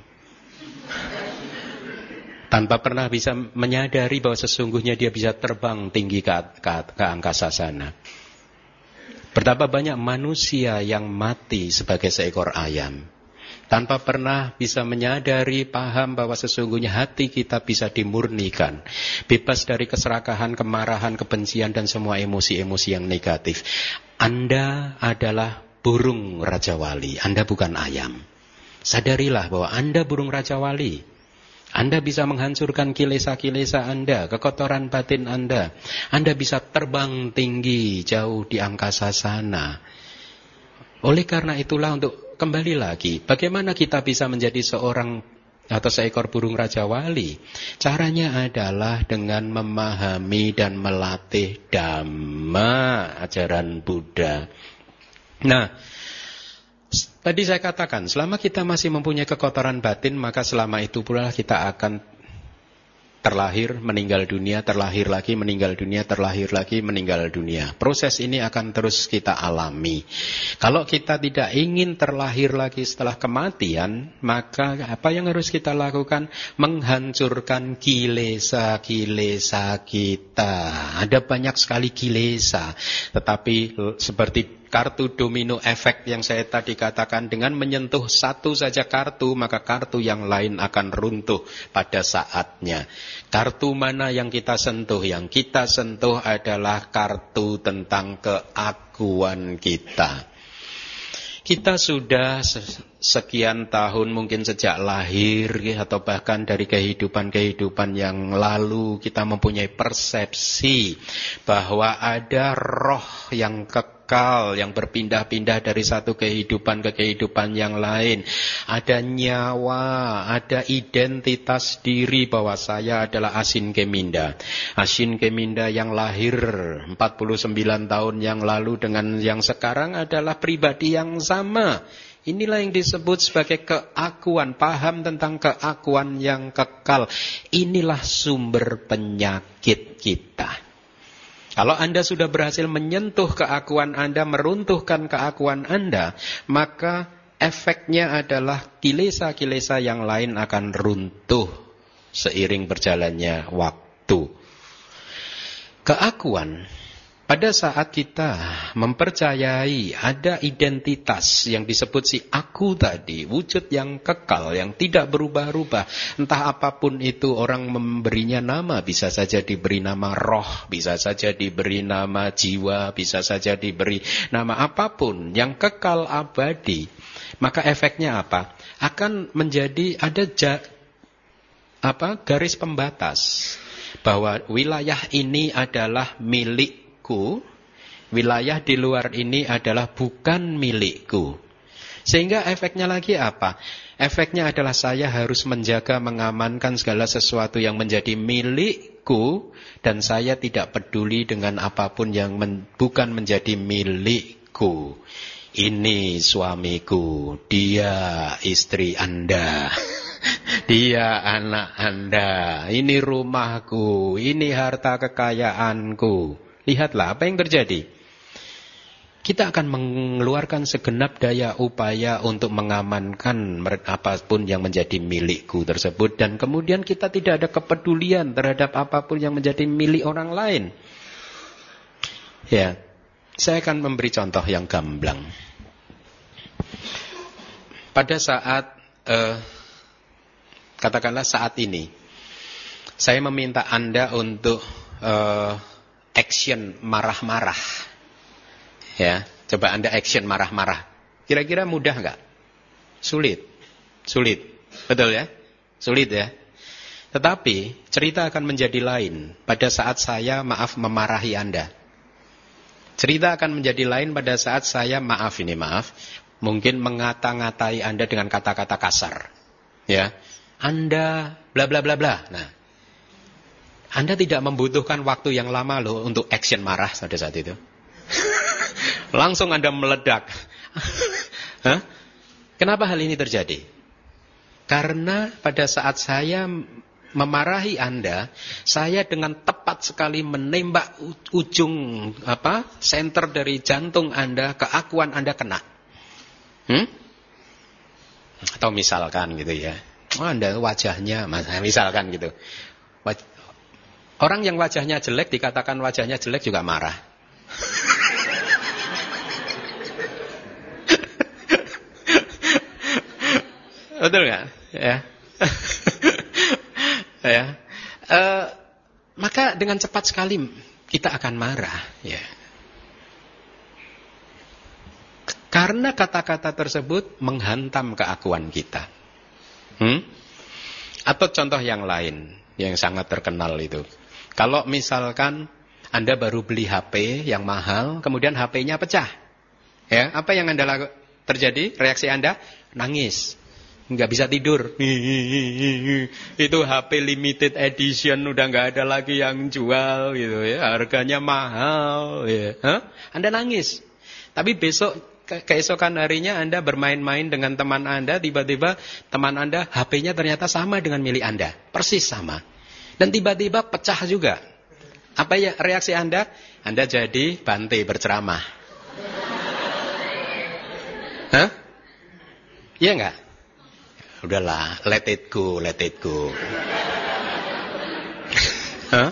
Tanpa pernah bisa menyadari bahwa sesungguhnya dia bisa terbang tinggi ke, ke, ke angkasa sana. Betapa banyak manusia yang mati sebagai seekor ayam. Tanpa pernah bisa menyadari, paham bahwa sesungguhnya hati kita bisa dimurnikan. Bebas dari keserakahan, kemarahan, kebencian, dan semua emosi-emosi yang negatif. Anda adalah burung Raja Wali. Anda bukan ayam. Sadarilah bahwa Anda burung Raja Wali. Anda bisa menghancurkan kilesa-kilesa Anda, kekotoran batin Anda. Anda bisa terbang tinggi jauh di angkasa sana. Oleh karena itulah untuk kembali lagi, bagaimana kita bisa menjadi seorang atau seekor burung Raja Wali? Caranya adalah dengan memahami dan melatih Dhamma, ajaran Buddha. Nah, Tadi saya katakan, selama kita masih mempunyai kekotoran batin, maka selama itu pula kita akan terlahir, meninggal dunia, terlahir lagi, meninggal dunia, terlahir lagi, meninggal dunia. Proses ini akan terus kita alami. Kalau kita tidak ingin terlahir lagi setelah kematian, maka apa yang harus kita lakukan? Menghancurkan kilesa-kilesa kita. Ada banyak sekali kilesa, tetapi seperti kartu domino efek yang saya tadi katakan dengan menyentuh satu saja kartu maka kartu yang lain akan runtuh pada saatnya. Kartu mana yang kita sentuh? Yang kita sentuh adalah kartu tentang keakuan kita. Kita sudah sekian tahun mungkin sejak lahir atau bahkan dari kehidupan-kehidupan yang lalu kita mempunyai persepsi bahwa ada roh yang kekal yang berpindah-pindah dari satu kehidupan ke kehidupan yang lain. Ada nyawa, ada identitas diri bahwa saya adalah Asin Keminda. Asin Keminda yang lahir 49 tahun yang lalu dengan yang sekarang adalah pribadi yang sama Inilah yang disebut sebagai keakuan, paham tentang keakuan yang kekal. Inilah sumber penyakit kita. Kalau Anda sudah berhasil menyentuh keakuan Anda, meruntuhkan keakuan Anda, maka efeknya adalah kilesa-kilesa yang lain akan runtuh seiring berjalannya waktu. Keakuan pada saat kita mempercayai ada identitas yang disebut si aku tadi, wujud yang kekal, yang tidak berubah-ubah, entah apa pun itu orang memberinya nama, bisa saja diberi nama roh, bisa saja diberi nama jiwa, bisa saja diberi nama apa pun yang kekal abadi. Maka efeknya apa? Akan menjadi ada ja, apa garis pembatas bahwa wilayah ini adalah milik milikku, wilayah di luar ini adalah bukan milikku. Sehingga efeknya lagi apa? Efeknya adalah saya harus menjaga, mengamankan segala sesuatu yang menjadi milikku dan saya tidak peduli dengan apa pun yang men, bukan menjadi milikku. Ini suamiku, dia istri Anda. Dia anak Anda, ini rumahku, ini harta kekayaanku. Lihatlah apa yang terjadi. Kita akan mengeluarkan segenap daya upaya untuk mengamankan apa pun yang menjadi milikku tersebut. Dan kemudian kita tidak ada kepedulian terhadap apa pun yang menjadi milik orang lain. Ya, saya akan memberi contoh yang gamblang. Pada saat, uh, katakanlah saat ini, saya meminta Anda untuk uh, action marah-marah. Ya, coba Anda action marah-marah. Kira-kira mudah nggak? Sulit. Sulit. Betul ya? Sulit ya? Tetapi cerita akan menjadi lain pada saat saya maaf memarahi Anda. Cerita akan menjadi lain pada saat saya maaf ini maaf, mungkin mengata-ngatai Anda dengan kata-kata kasar. Ya. Anda bla bla bla bla. Nah, anda tidak membutuhkan waktu yang lama loh untuk action marah pada saat itu. Langsung Anda meledak. Hah? Kenapa hal ini terjadi? Karena pada saat saya memarahi Anda, saya dengan tepat sekali menembak ujung apa? center dari jantung Anda, keakuan Anda kena. Hmm? Atau misalkan gitu ya. Oh, anda wajahnya, misalkan gitu. Orang yang wajahnya jelek dikatakan wajahnya jelek juga marah. Betul nggak? Ya. ya. Uh, maka dengan cepat sekali kita akan marah, ya. Karena kata-kata tersebut menghantam keakuan kita. Hmm? Atau contoh yang lain yang sangat terkenal itu. Kalau misalkan Anda baru beli HP yang mahal, kemudian HP-nya pecah. Ya, apa yang Anda lakukan? Terjadi reaksi Anda? Nangis. Nggak bisa tidur. Itu HP limited edition udah nggak ada lagi yang jual gitu ya. Harganya mahal ya. Hah? Anda nangis. Tapi besok keesokan harinya Anda bermain-main dengan teman Anda, tiba-tiba teman Anda HP-nya ternyata sama dengan milik Anda. Persis sama. Dan tiba-tiba pecah juga. Apa ya reaksi Anda? Anda jadi bante berceramah. Hah? Iya enggak? Udahlah, let it go, let it go. Hah?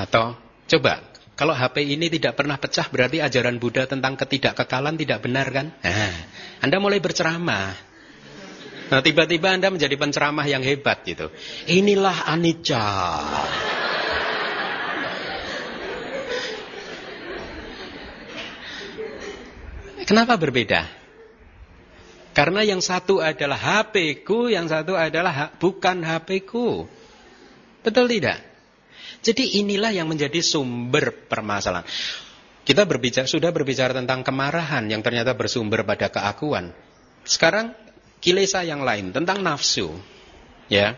Atau coba, kalau HP ini tidak pernah pecah berarti ajaran Buddha tentang ketidakkekalan tidak benar kan? Nah, Anda mulai berceramah. Nah tiba-tiba Anda menjadi penceramah yang hebat gitu. Inilah anicca. Kenapa berbeda? Karena yang satu adalah HP ku, yang satu adalah ha bukan HP ku. Betul tidak? Jadi inilah yang menjadi sumber permasalahan. Kita berbicara, sudah berbicara tentang kemarahan yang ternyata bersumber pada keakuan. Sekarang kilesa yang lain tentang nafsu. Ya.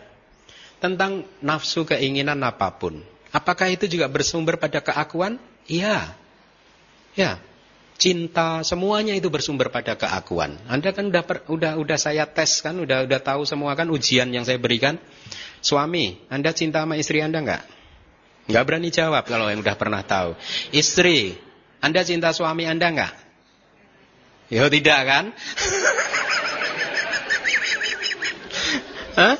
Tentang nafsu keinginan apa pun. Apakah itu juga bersumber pada keakuan? Iya. Ya. Cinta semuanya itu bersumber pada keakuan. Anda kan udah per, udah udah saya tes kan, udah udah tahu semua kan ujian yang saya berikan. Suami, Anda cinta sama istri Anda enggak? Enggak berani jawab kalau yang udah pernah tahu. Istri, Anda cinta suami Anda enggak? Ya tidak kan? Hah?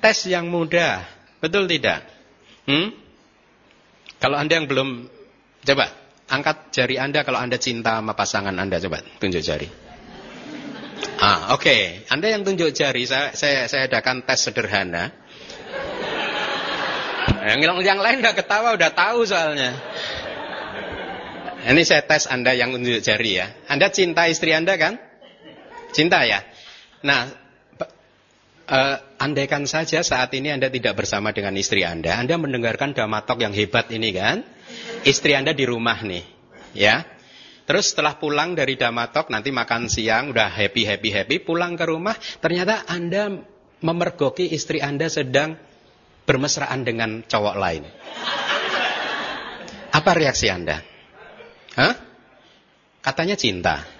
Tes yang mudah. Betul tidak? Hmm? Kalau Anda yang belum coba angkat jari Anda kalau Anda cinta sama pasangan Anda coba tunjuk jari. Ah, oke. Okay. Anda yang tunjuk jari, saya saya saya adakan tes sederhana. Yang yang lain nggak ketawa udah tahu soalnya. Ini saya tes Anda yang tunjuk jari ya. Anda cinta istri Anda kan? Cinta ya. Nah, Uh, andaikan saja saat ini Anda tidak bersama dengan istri Anda, Anda mendengarkan damatok yang hebat ini kan? Istri Anda di rumah nih, ya. Terus setelah pulang dari damatok, nanti makan siang, udah happy, happy, happy, pulang ke rumah, ternyata Anda memergoki istri Anda sedang bermesraan dengan cowok lain. Apa reaksi Anda? Hah? Katanya cinta.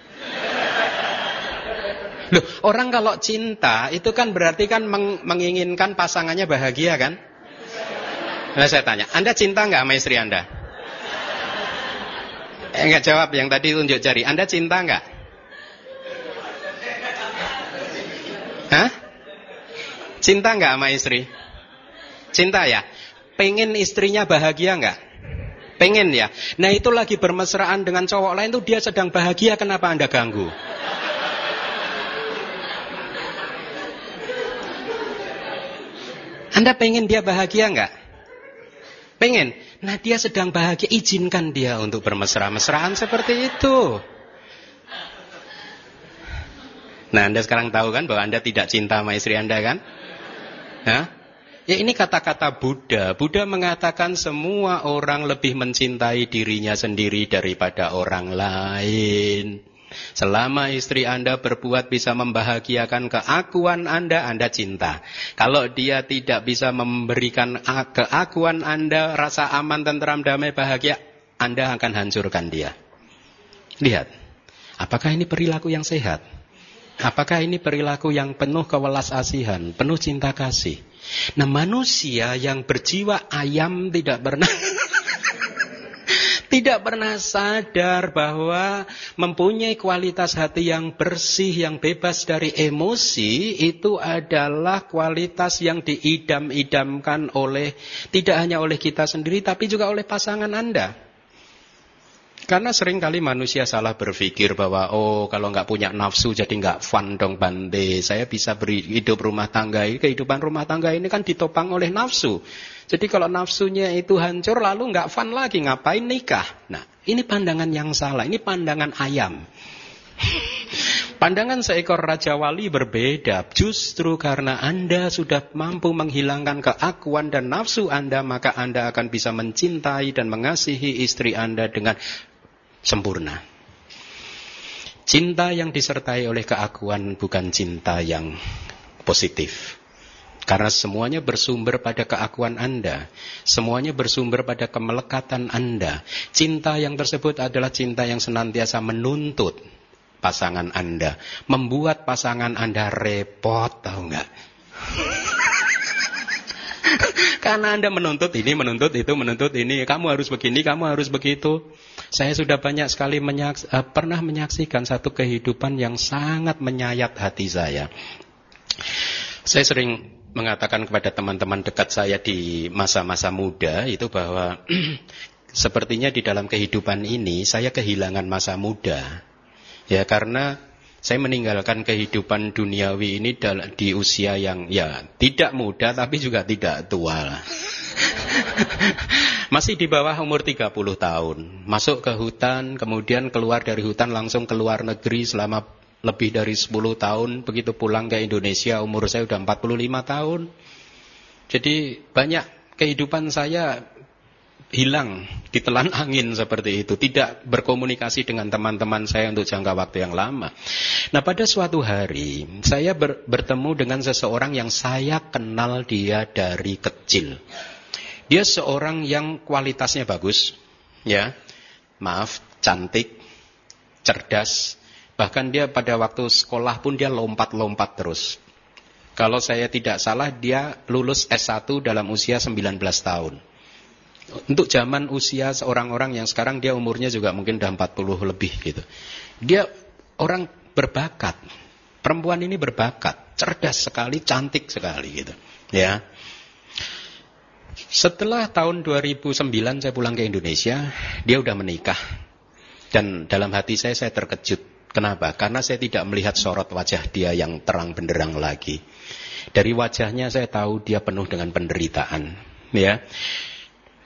Loh, orang kalau cinta itu kan berarti kan meng menginginkan pasangannya bahagia kan? Nah, saya tanya, Anda cinta nggak sama istri Anda? Eh, enggak jawab yang tadi tunjuk jari. Anda cinta nggak? Hah? Cinta nggak sama istri? Cinta ya? Pengen istrinya bahagia nggak? Pengen ya? Nah itu lagi bermesraan dengan cowok lain tuh dia sedang bahagia, kenapa Anda ganggu? Anda pengen dia bahagia enggak? Pengen. Nah dia sedang bahagia, izinkan dia untuk bermesra-mesraan seperti itu. Nah Anda sekarang tahu kan bahwa Anda tidak cinta sama istri Anda kan? Hah? Ya ini kata-kata Buddha. Buddha mengatakan semua orang lebih mencintai dirinya sendiri daripada orang lain. Selama istri Anda berbuat bisa membahagiakan keakuan Anda, Anda cinta. Kalau dia tidak bisa memberikan keakuan Anda, rasa aman, tentram, damai, bahagia, Anda akan hancurkan dia. Lihat, apakah ini perilaku yang sehat? Apakah ini perilaku yang penuh kewelas asihan, penuh cinta kasih? Nah manusia yang berjiwa ayam tidak pernah tidak pernah sadar bahwa mempunyai kualitas hati yang bersih, yang bebas dari emosi, itu adalah kualitas yang diidam-idamkan oleh, tidak hanya oleh kita sendiri, tapi juga oleh pasangan Anda. Karena sering kali manusia salah berpikir bahwa oh kalau nggak punya nafsu jadi nggak fun dong bande. Saya bisa beri hidup rumah tangga ini kehidupan rumah tangga ini kan ditopang oleh nafsu. Jadi kalau nafsunya itu hancur lalu nggak fun lagi ngapain nikah? Nah ini pandangan yang salah. Ini pandangan ayam. Pandangan seekor Raja Wali berbeda. Justru karena Anda sudah mampu menghilangkan keakuan dan nafsu Anda, maka Anda akan bisa mencintai dan mengasihi istri Anda dengan sempurna. Cinta yang disertai oleh keakuan bukan cinta yang positif. Karena semuanya bersumber pada keakuan Anda. Semuanya bersumber pada kemelekatan Anda. Cinta yang tersebut adalah cinta yang senantiasa menuntut pasangan Anda. Membuat pasangan Anda repot, tahu nggak? Karena Anda menuntut ini, menuntut itu, menuntut ini. Kamu harus begini, kamu harus begitu. Saya sudah banyak sekali menyaks uh, pernah menyaksikan satu kehidupan yang sangat menyayat hati saya. Saya sering mengatakan kepada teman-teman dekat saya di masa-masa muda itu bahwa sepertinya di dalam kehidupan ini saya kehilangan masa muda. Ya karena saya meninggalkan kehidupan duniawi ini di usia yang ya tidak muda tapi juga tidak tua. Masih di bawah umur 30 tahun. Masuk ke hutan, kemudian keluar dari hutan langsung ke luar negeri selama lebih dari 10 tahun. Begitu pulang ke Indonesia umur saya sudah 45 tahun. Jadi banyak kehidupan saya hilang ditelan angin seperti itu, tidak berkomunikasi dengan teman-teman saya untuk jangka waktu yang lama. Nah, pada suatu hari saya ber, bertemu dengan seseorang yang saya kenal dia dari kecil. Dia seorang yang kualitasnya bagus, ya. Maaf, cantik, cerdas, bahkan dia pada waktu sekolah pun dia lompat-lompat terus. Kalau saya tidak salah dia lulus S1 dalam usia 19 tahun. Untuk zaman usia seorang orang yang sekarang dia umurnya juga mungkin udah 40 lebih gitu. Dia orang berbakat. Perempuan ini berbakat, cerdas sekali, cantik sekali gitu. Ya. Setelah tahun 2009 saya pulang ke Indonesia, dia udah menikah. Dan dalam hati saya saya terkejut. Kenapa? Karena saya tidak melihat sorot wajah dia yang terang benderang lagi. Dari wajahnya saya tahu dia penuh dengan penderitaan, ya.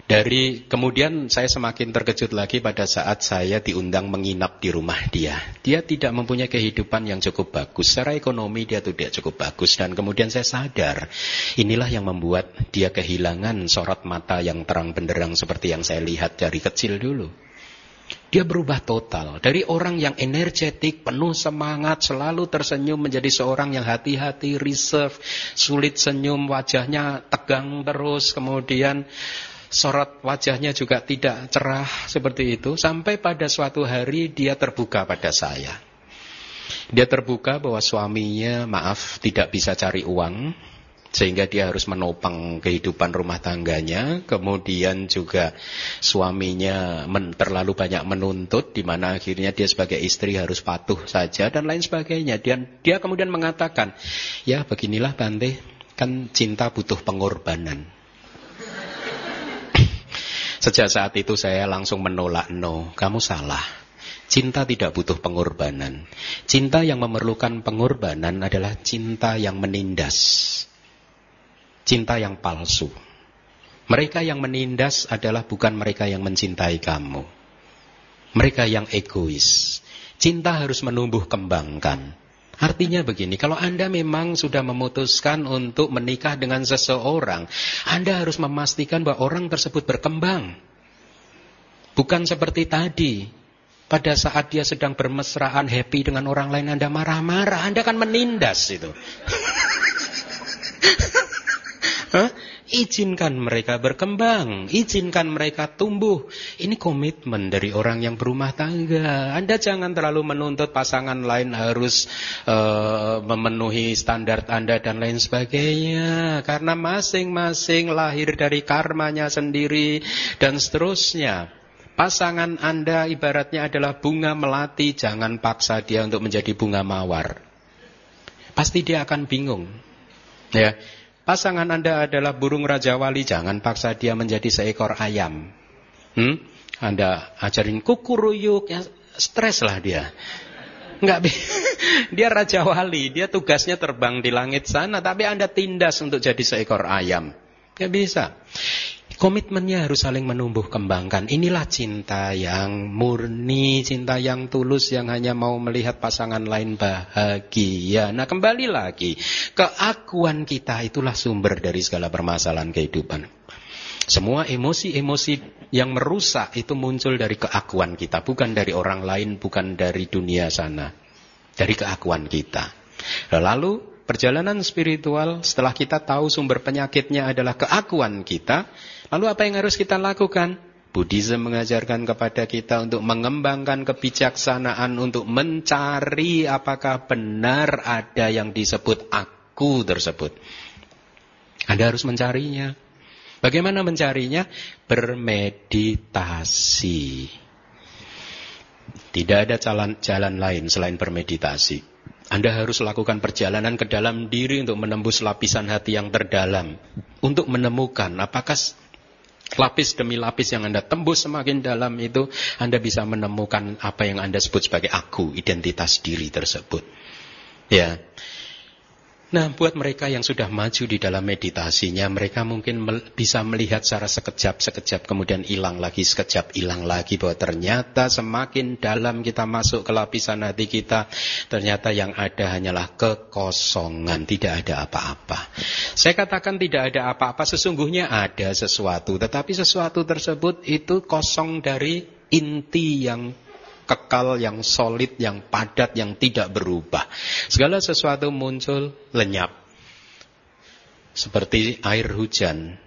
Dari kemudian saya semakin terkejut lagi pada saat saya diundang menginap di rumah dia. Dia tidak mempunyai kehidupan yang cukup bagus. Secara ekonomi dia tidak cukup bagus. Dan kemudian saya sadar, inilah yang membuat dia kehilangan sorot mata yang terang benderang seperti yang saya lihat dari kecil dulu. Dia berubah total. Dari orang yang energetik, penuh semangat, selalu tersenyum menjadi seorang yang hati-hati, reserve, sulit senyum, wajahnya tegang terus, kemudian sorot wajahnya juga tidak cerah seperti itu sampai pada suatu hari dia terbuka pada saya. Dia terbuka bahwa suaminya maaf tidak bisa cari uang sehingga dia harus menopang kehidupan rumah tangganya kemudian juga suaminya men, terlalu banyak menuntut di mana akhirnya dia sebagai istri harus patuh saja dan lain sebagainya dan dia kemudian mengatakan ya beginilah Bante kan cinta butuh pengorbanan Sejak saat itu saya langsung menolak no, kamu salah. Cinta tidak butuh pengorbanan. Cinta yang memerlukan pengorbanan adalah cinta yang menindas. Cinta yang palsu. Mereka yang menindas adalah bukan mereka yang mencintai kamu. Mereka yang egois. Cinta harus menumbuh kembangkan. Artinya begini, kalau Anda memang sudah memutuskan untuk menikah dengan seseorang, Anda harus memastikan bahwa orang tersebut berkembang. Bukan seperti tadi, pada saat dia sedang bermesraan happy dengan orang lain Anda marah-marah, Anda kan menindas itu. Hah? Izinkan mereka berkembang, izinkan mereka tumbuh. Ini komitmen dari orang yang berumah tangga. Anda jangan terlalu menuntut pasangan lain harus uh, memenuhi standar Anda dan lain sebagainya. Karena masing-masing lahir dari karmanya sendiri dan seterusnya. Pasangan Anda ibaratnya adalah bunga melati, jangan paksa dia untuk menjadi bunga mawar. Pasti dia akan bingung. Ya, Pasangan Anda adalah burung Raja Wali, jangan paksa dia menjadi seekor ayam. Hmm? Anda ajarin kukuruyuk, ya stres lah dia. Enggak, dia Raja Wali, dia tugasnya terbang di langit sana, tapi Anda tindas untuk jadi seekor ayam. Enggak bisa. Komitmennya harus saling menumbuh kembangkan. Inilah cinta yang murni, cinta yang tulus yang hanya mau melihat pasangan lain bahagia. Nah kembali lagi, keakuan kita itulah sumber dari segala permasalahan kehidupan. Semua emosi-emosi yang merusak itu muncul dari keakuan kita, bukan dari orang lain, bukan dari dunia sana. Dari keakuan kita. Lalu perjalanan spiritual setelah kita tahu sumber penyakitnya adalah keakuan kita, Lalu apa yang harus kita lakukan? Buddhism mengajarkan kepada kita untuk mengembangkan kebijaksanaan untuk mencari apakah benar ada yang disebut aku tersebut. Anda harus mencarinya. Bagaimana mencarinya? Bermeditasi. Tidak ada jalan, jalan lain selain bermeditasi. Anda harus lakukan perjalanan ke dalam diri untuk menembus lapisan hati yang terdalam. Untuk menemukan apakah Lapis demi lapis yang Anda tembus semakin dalam itu, Anda bisa menemukan apa yang Anda sebut sebagai aku, identitas diri tersebut. Ya. Nah, buat mereka yang sudah maju di dalam meditasinya, mereka mungkin bisa melihat secara sekejap-sekejap, kemudian hilang lagi, sekejap hilang lagi, bahwa ternyata semakin dalam kita masuk ke lapisan hati kita, ternyata yang ada hanyalah kekosongan, tidak ada apa-apa. Saya katakan tidak ada apa-apa, sesungguhnya ada sesuatu, tetapi sesuatu tersebut itu kosong dari inti yang kekal, yang solid, yang padat, yang tidak berubah. Segala sesuatu muncul lenyap. Seperti air hujan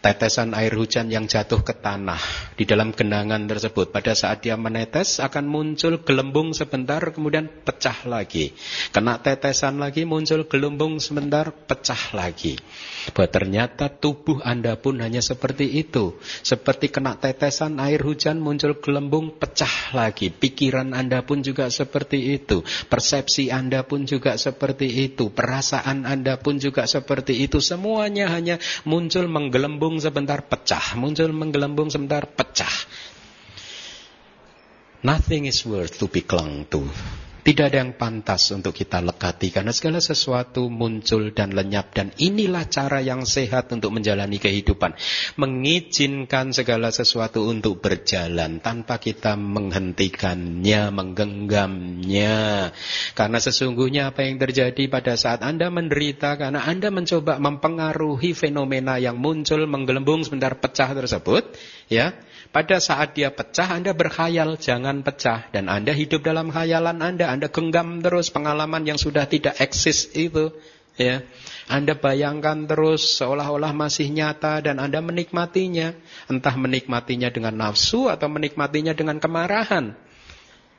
tetesan air hujan yang jatuh ke tanah di dalam genangan tersebut. Pada saat dia menetes akan muncul gelembung sebentar kemudian pecah lagi. Kena tetesan lagi muncul gelembung sebentar pecah lagi. Bahwa ternyata tubuh Anda pun hanya seperti itu. Seperti kena tetesan air hujan muncul gelembung pecah lagi. Pikiran Anda pun juga seperti itu. Persepsi Anda pun juga seperti itu. Perasaan Anda pun juga seperti itu. Semuanya hanya muncul menggelembung menggelembung sebentar pecah, muncul menggelembung sebentar pecah. Nothing is worth to be clung to. Tidak ada yang pantas untuk kita lekati karena segala sesuatu muncul dan lenyap dan inilah cara yang sehat untuk menjalani kehidupan. Mengizinkan segala sesuatu untuk berjalan tanpa kita menghentikannya, menggenggamnya. Karena sesungguhnya apa yang terjadi pada saat Anda menderita karena Anda mencoba mempengaruhi fenomena yang muncul menggelembung sebentar pecah tersebut, ya pada saat dia pecah, Anda berkhayal, jangan pecah. Dan Anda hidup dalam khayalan Anda. Anda genggam terus pengalaman yang sudah tidak eksis itu. Ya, Anda bayangkan terus seolah-olah masih nyata dan Anda menikmatinya. Entah menikmatinya dengan nafsu atau menikmatinya dengan kemarahan.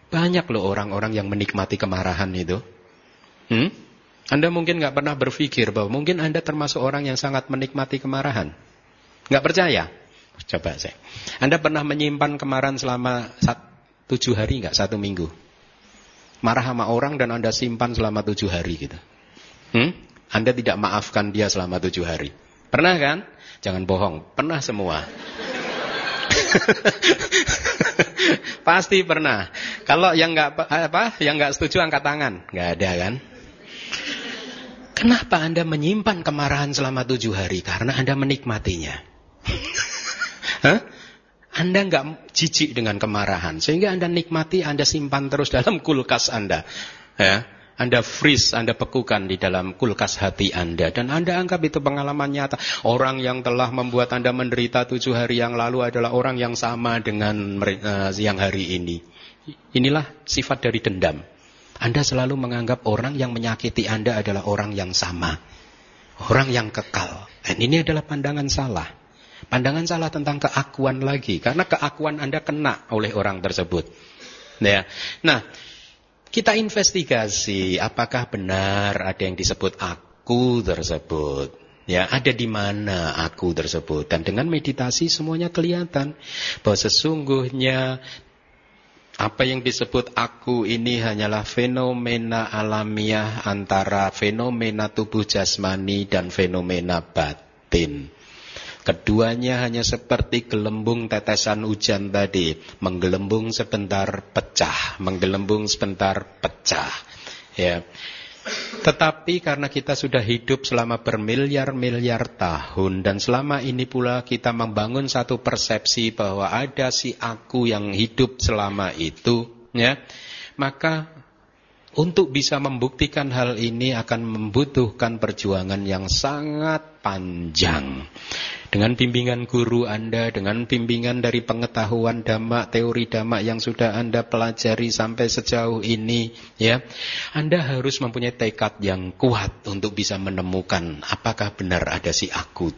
Banyak loh orang-orang yang menikmati kemarahan itu. Hmm? Anda mungkin nggak pernah berpikir bahwa mungkin Anda termasuk orang yang sangat menikmati kemarahan. Nggak percaya? Coba saya. Anda pernah menyimpan kemarahan selama sat, tujuh hari nggak satu minggu? Marah sama orang dan Anda simpan selama tujuh hari gitu. Hmm? Anda tidak maafkan dia selama tujuh hari. Pernah kan? Jangan bohong. Pernah semua. Pasti pernah. Kalau yang nggak apa, yang nggak setuju angkat tangan. Nggak ada kan? Kenapa Anda menyimpan kemarahan selama tujuh hari? Karena Anda menikmatinya. Hah? Anda nggak jijik dengan kemarahan, sehingga Anda nikmati, Anda simpan terus dalam kulkas Anda. Ya. Anda freeze, Anda bekukan di dalam kulkas hati Anda. Dan Anda anggap itu pengalaman nyata. Orang yang telah membuat Anda menderita tujuh hari yang lalu adalah orang yang sama dengan uh, yang hari ini. Inilah sifat dari dendam. Anda selalu menganggap orang yang menyakiti Anda adalah orang yang sama. Orang yang kekal. Dan ini adalah pandangan salah. Pandangan salah tentang keakuan lagi. Karena keakuan Anda kena oleh orang tersebut. Ya. Nah, kita investigasi apakah benar ada yang disebut aku tersebut. Ya, ada di mana aku tersebut. Dan dengan meditasi semuanya kelihatan bahwa sesungguhnya apa yang disebut aku ini hanyalah fenomena alamiah antara fenomena tubuh jasmani dan fenomena batin. Keduanya hanya seperti gelembung tetesan hujan tadi, menggelembung sebentar pecah, menggelembung sebentar pecah. Ya. Tetapi karena kita sudah hidup selama bermiliar-miliar tahun dan selama ini pula kita membangun satu persepsi bahwa ada si aku yang hidup selama itu, ya. Maka untuk bisa membuktikan hal ini akan membutuhkan perjuangan yang sangat panjang dengan bimbingan guru Anda, dengan bimbingan dari pengetahuan dhamma, teori dhamma yang sudah Anda pelajari sampai sejauh ini, ya, Anda harus mempunyai tekad yang kuat untuk bisa menemukan apakah benar ada si aku.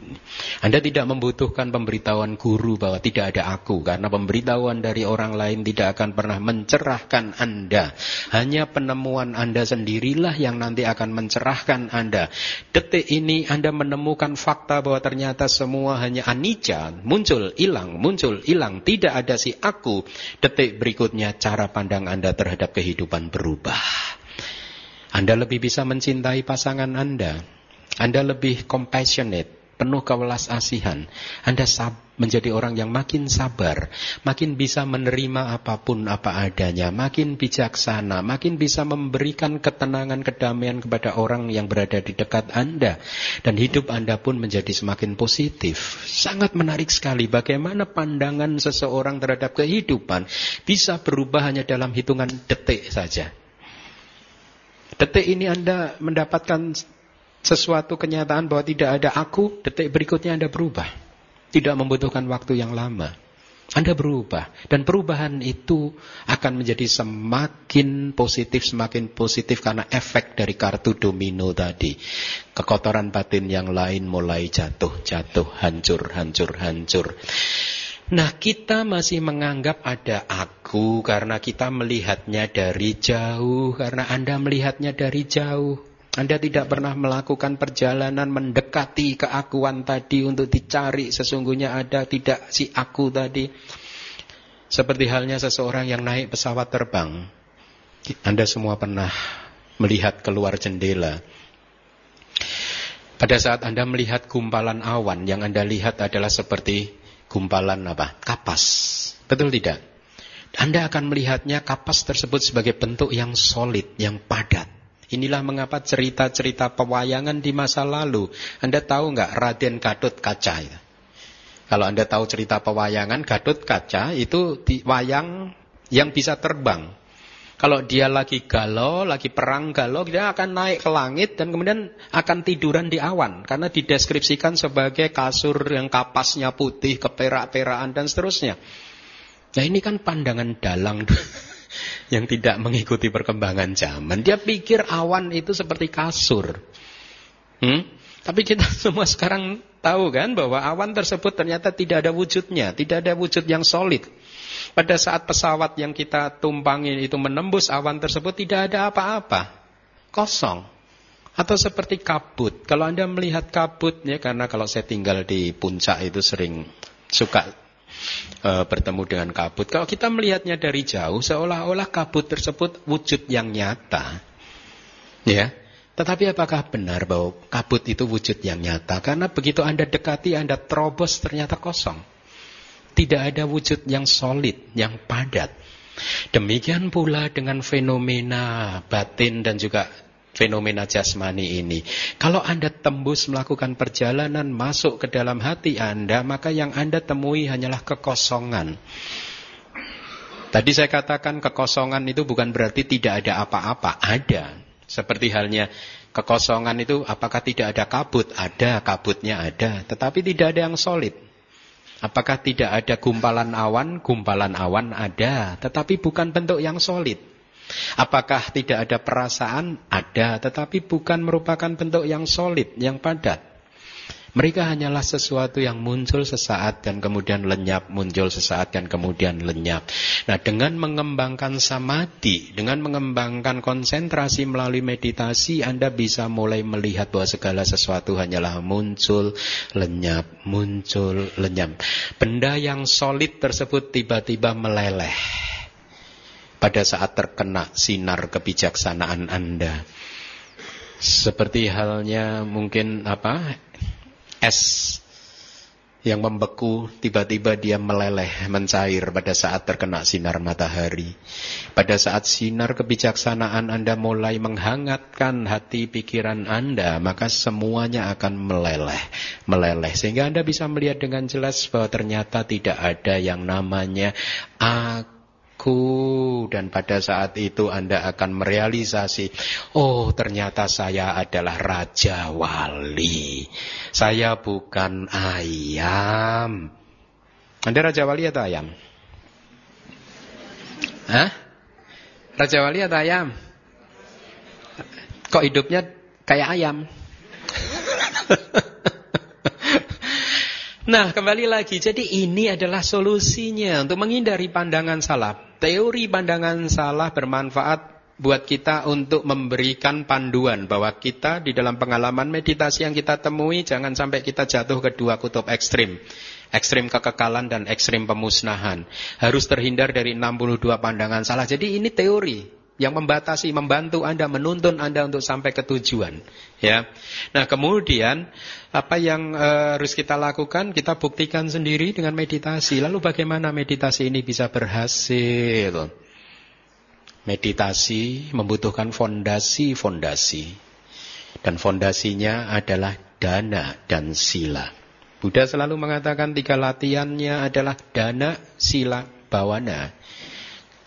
Anda tidak membutuhkan pemberitahuan guru bahwa tidak ada aku, karena pemberitahuan dari orang lain tidak akan pernah mencerahkan Anda. Hanya penemuan Anda sendirilah yang nanti akan mencerahkan Anda. Detik ini Anda menemukan fakta bahwa ternyata semua semua hanya anicca, muncul, hilang, muncul, hilang, tidak ada si aku. Detik berikutnya cara pandang Anda terhadap kehidupan berubah. Anda lebih bisa mencintai pasangan Anda. Anda lebih compassionate, penuh kewelas asihan. Anda sab menjadi orang yang makin sabar, makin bisa menerima apa pun apa adanya, makin bijaksana, makin bisa memberikan ketenangan, kedamaian kepada orang yang berada di dekat Anda. Dan hidup Anda pun menjadi semakin positif. Sangat menarik sekali bagaimana pandangan seseorang terhadap kehidupan bisa berubah hanya dalam hitungan detik saja. Detik ini Anda mendapatkan sesuatu kenyataan bahwa tidak ada aku, detik berikutnya Anda berubah. Tidak membutuhkan waktu yang lama. Anda berubah. Dan perubahan itu akan menjadi semakin positif, semakin positif karena efek dari kartu domino tadi. Kekotoran batin yang lain mulai jatuh, jatuh, hancur, hancur, hancur. Nah kita masih menganggap ada aku karena kita melihatnya dari jauh. Karena Anda melihatnya dari jauh. Anda tidak pernah melakukan perjalanan mendekati keakuan tadi untuk dicari sesungguhnya ada tidak si aku tadi. Seperti halnya seseorang yang naik pesawat terbang. Anda semua pernah melihat keluar jendela. Pada saat Anda melihat gumpalan awan, yang Anda lihat adalah seperti gumpalan apa? Kapas. Betul tidak? Anda akan melihatnya kapas tersebut sebagai bentuk yang solid, yang padat. Inilah mengapa cerita-cerita pewayangan di masa lalu. Anda tahu nggak Raden Gatot Kaca itu? Kalau Anda tahu cerita pewayangan Gatot Kaca itu di wayang yang bisa terbang. Kalau dia lagi galau, lagi perang galau, dia akan naik ke langit dan kemudian akan tiduran di awan. Karena dideskripsikan sebagai kasur yang kapasnya putih, keperak-perakan dan seterusnya. Nah ini kan pandangan dalang yang tidak mengikuti perkembangan zaman. Dia pikir awan itu seperti kasur. Hmm? Tapi kita semua sekarang tahu kan bahwa awan tersebut ternyata tidak ada wujudnya, tidak ada wujud yang solid. Pada saat pesawat yang kita tumpangi itu menembus awan tersebut tidak ada apa-apa. Kosong. Atau seperti kabut. Kalau Anda melihat kabut ya karena kalau saya tinggal di puncak itu sering suka e, bertemu dengan kabut. Kalau kita melihatnya dari jauh, seolah-olah kabut tersebut wujud yang nyata. Ya, tetapi apakah benar bahwa kabut itu wujud yang nyata? Karena begitu Anda dekati, Anda terobos ternyata kosong. Tidak ada wujud yang solid, yang padat. Demikian pula dengan fenomena batin dan juga fenomena jasmani ini. Kalau Anda tembus melakukan perjalanan masuk ke dalam hati Anda, maka yang Anda temui hanyalah kekosongan. Tadi saya katakan kekosongan itu bukan berarti tidak ada apa-apa, ada. Seperti halnya kekosongan itu apakah tidak ada kabut? Ada, kabutnya ada. Tetapi tidak ada yang solid. Apakah tidak ada gumpalan awan? Gumpalan awan ada. Tetapi bukan bentuk yang solid. Apakah tidak ada perasaan? Ada. Tetapi bukan merupakan bentuk yang solid, yang padat. Mereka hanyalah sesuatu yang muncul sesaat dan kemudian lenyap, muncul sesaat dan kemudian lenyap. Nah, dengan mengembangkan samadhi, dengan mengembangkan konsentrasi melalui meditasi, Anda bisa mulai melihat bahwa segala sesuatu hanyalah muncul, lenyap, muncul, lenyap. Benda yang solid tersebut tiba-tiba meleleh pada saat terkena sinar kebijaksanaan Anda. Seperti halnya mungkin apa es yang membeku tiba-tiba dia meleleh, mencair pada saat terkena sinar matahari. Pada saat sinar kebijaksanaan Anda mulai menghangatkan hati pikiran Anda, maka semuanya akan meleleh, meleleh. Sehingga Anda bisa melihat dengan jelas bahwa ternyata tidak ada yang namanya aku aku dan pada saat itu Anda akan merealisasi oh ternyata saya adalah raja wali saya bukan ayam Anda raja wali atau ayam Hah? Raja wali atau ayam kok hidupnya kayak ayam Nah, kembali lagi. Jadi ini adalah solusinya untuk menghindari pandangan salah. Teori pandangan salah bermanfaat buat kita untuk memberikan panduan bahwa kita di dalam pengalaman meditasi yang kita temui jangan sampai kita jatuh ke dua kutub ekstrim. Ekstrim kekekalan dan ekstrim pemusnahan. Harus terhindar dari 62 pandangan salah. Jadi ini teori yang membatasi, membantu Anda, menuntun Anda untuk sampai ke tujuan. Ya. Nah, kemudian apa yang uh, harus kita lakukan? Kita buktikan sendiri dengan meditasi. Lalu bagaimana meditasi ini bisa berhasil? Meditasi membutuhkan fondasi-fondasi. Dan fondasinya adalah dana dan sila. Buddha selalu mengatakan tiga latihannya adalah dana, sila, bawana.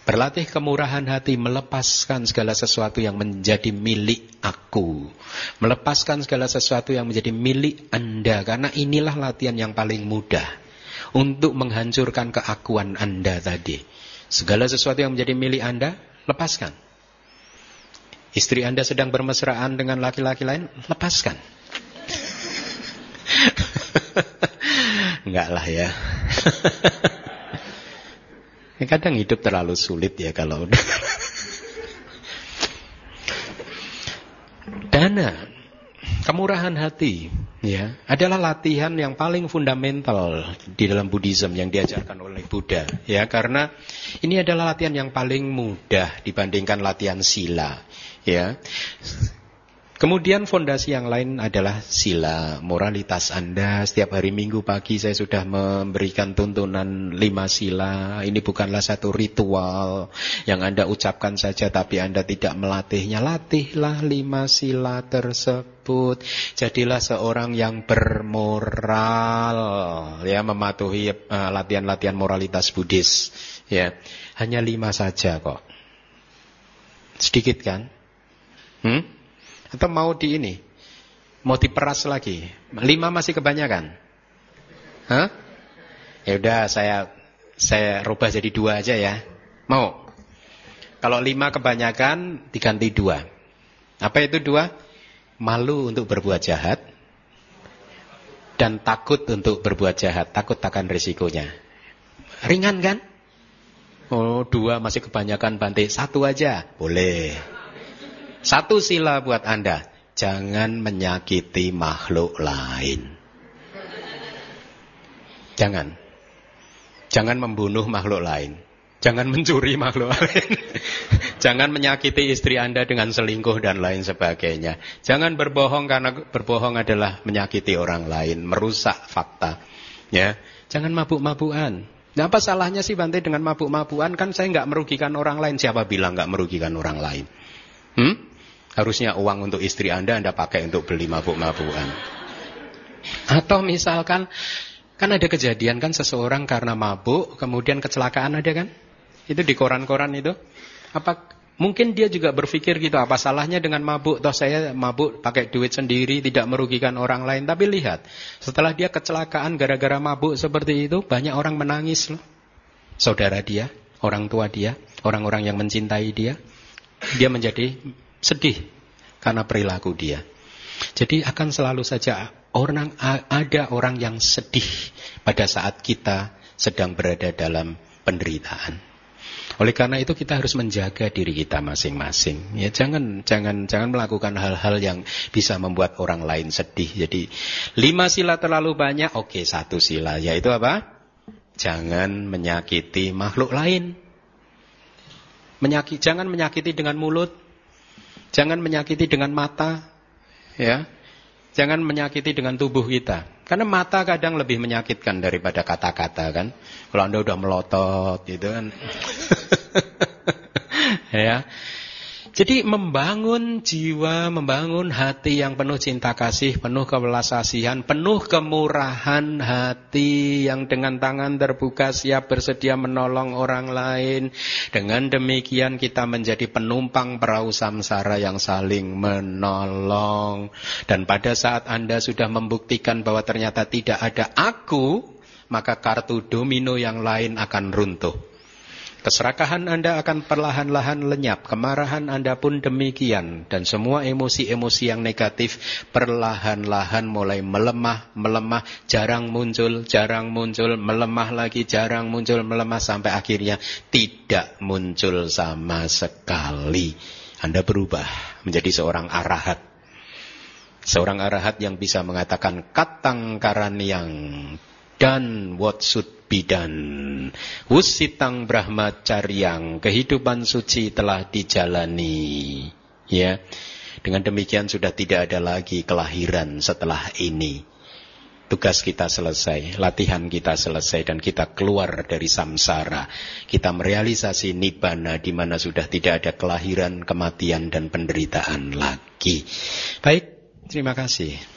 Berlatih kemurahan hati, melepaskan segala sesuatu yang menjadi milik aku. Melepaskan segala sesuatu yang menjadi milik Anda. Karena inilah latihan yang paling mudah. Untuk menghancurkan keakuan Anda tadi. Segala sesuatu yang menjadi milik Anda, lepaskan. Istri Anda sedang bermesraan dengan laki-laki lain, lepaskan. Enggak lah ya. Kadang hidup terlalu sulit ya kalau. Dana, kemurahan hati, ya, adalah latihan yang paling fundamental di dalam Buddhism yang diajarkan oleh Buddha, ya, karena ini adalah latihan yang paling mudah dibandingkan latihan sila, ya. Kemudian fondasi yang lain adalah sila, moralitas Anda. Setiap hari Minggu pagi saya sudah memberikan tuntunan lima sila. Ini bukanlah satu ritual yang Anda ucapkan saja tapi Anda tidak melatihnya. Latihlah lima sila tersebut. Jadilah seorang yang bermoral. Ya, mematuhi eh, latihan-latihan moralitas Buddhis. Ya, hanya lima saja kok. Sedikit kan? Hmm? Atau mau di ini? Mau diperas lagi? Lima masih kebanyakan? Hah? Ya udah saya saya rubah jadi dua aja ya. Mau? Kalau lima kebanyakan diganti dua. Apa itu dua? Malu untuk berbuat jahat dan takut untuk berbuat jahat, takut akan risikonya. Ringan kan? Oh, dua masih kebanyakan Bante. Satu aja, boleh. Satu sila buat Anda. Jangan menyakiti makhluk lain. Jangan. Jangan membunuh makhluk lain. Jangan mencuri makhluk lain. Jangan menyakiti istri Anda dengan selingkuh dan lain sebagainya. Jangan berbohong karena berbohong adalah menyakiti orang lain, merusak fakta. Ya, jangan mabuk-mabukan. Nah, apa salahnya sih Bante dengan mabuk-mabukan? Kan saya nggak merugikan orang lain. Siapa bilang nggak merugikan orang lain? Hmm? Harusnya uang untuk istri Anda Anda pakai untuk beli mabuk-mabukan. Atau misalkan kan ada kejadian kan seseorang karena mabuk kemudian kecelakaan ada kan? Itu di koran-koran itu. Apa Mungkin dia juga berpikir gitu, apa salahnya dengan mabuk? Toh saya mabuk pakai duit sendiri, tidak merugikan orang lain. Tapi lihat, setelah dia kecelakaan gara-gara mabuk seperti itu, banyak orang menangis loh. Saudara dia, orang tua dia, orang-orang yang mencintai dia. Dia menjadi sedih karena perilaku dia. Jadi akan selalu saja orang ada orang yang sedih pada saat kita sedang berada dalam penderitaan. Oleh karena itu kita harus menjaga diri kita masing-masing. Ya jangan jangan jangan melakukan hal-hal yang bisa membuat orang lain sedih. Jadi lima sila terlalu banyak, oke satu sila yaitu apa? Jangan menyakiti makhluk lain. Menyakiti, jangan menyakiti dengan mulut, jangan menyakiti dengan mata, ya. Jangan menyakiti dengan tubuh kita. Karena mata kadang lebih menyakitkan daripada kata-kata kan. Kalau Anda udah melotot gitu kan. ya. Jadi membangun jiwa, membangun hati yang penuh cinta kasih, penuh kewelas kasihan, penuh kemurahan hati yang dengan tangan terbuka siap bersedia menolong orang lain. Dengan demikian kita menjadi penumpang perahu samsara yang saling menolong. Dan pada saat Anda sudah membuktikan bahwa ternyata tidak ada aku, maka kartu domino yang lain akan runtuh. Keserakahan Anda akan perlahan-lahan lenyap, kemarahan Anda pun demikian, dan semua emosi-emosi yang negatif perlahan-lahan mulai melemah, melemah, jarang muncul, jarang muncul, melemah lagi, jarang muncul, melemah, sampai akhirnya tidak muncul sama sekali. Anda berubah menjadi seorang arahat. Seorang arahat yang bisa mengatakan katang yang dan what should bidan. Wusitang brahmacaryang, kehidupan suci telah dijalani. Ya. Dengan demikian sudah tidak ada lagi kelahiran setelah ini. Tugas kita selesai, latihan kita selesai dan kita keluar dari samsara. Kita merealisasi nibbana di mana sudah tidak ada kelahiran, kematian dan penderitaan lagi. Baik, terima kasih.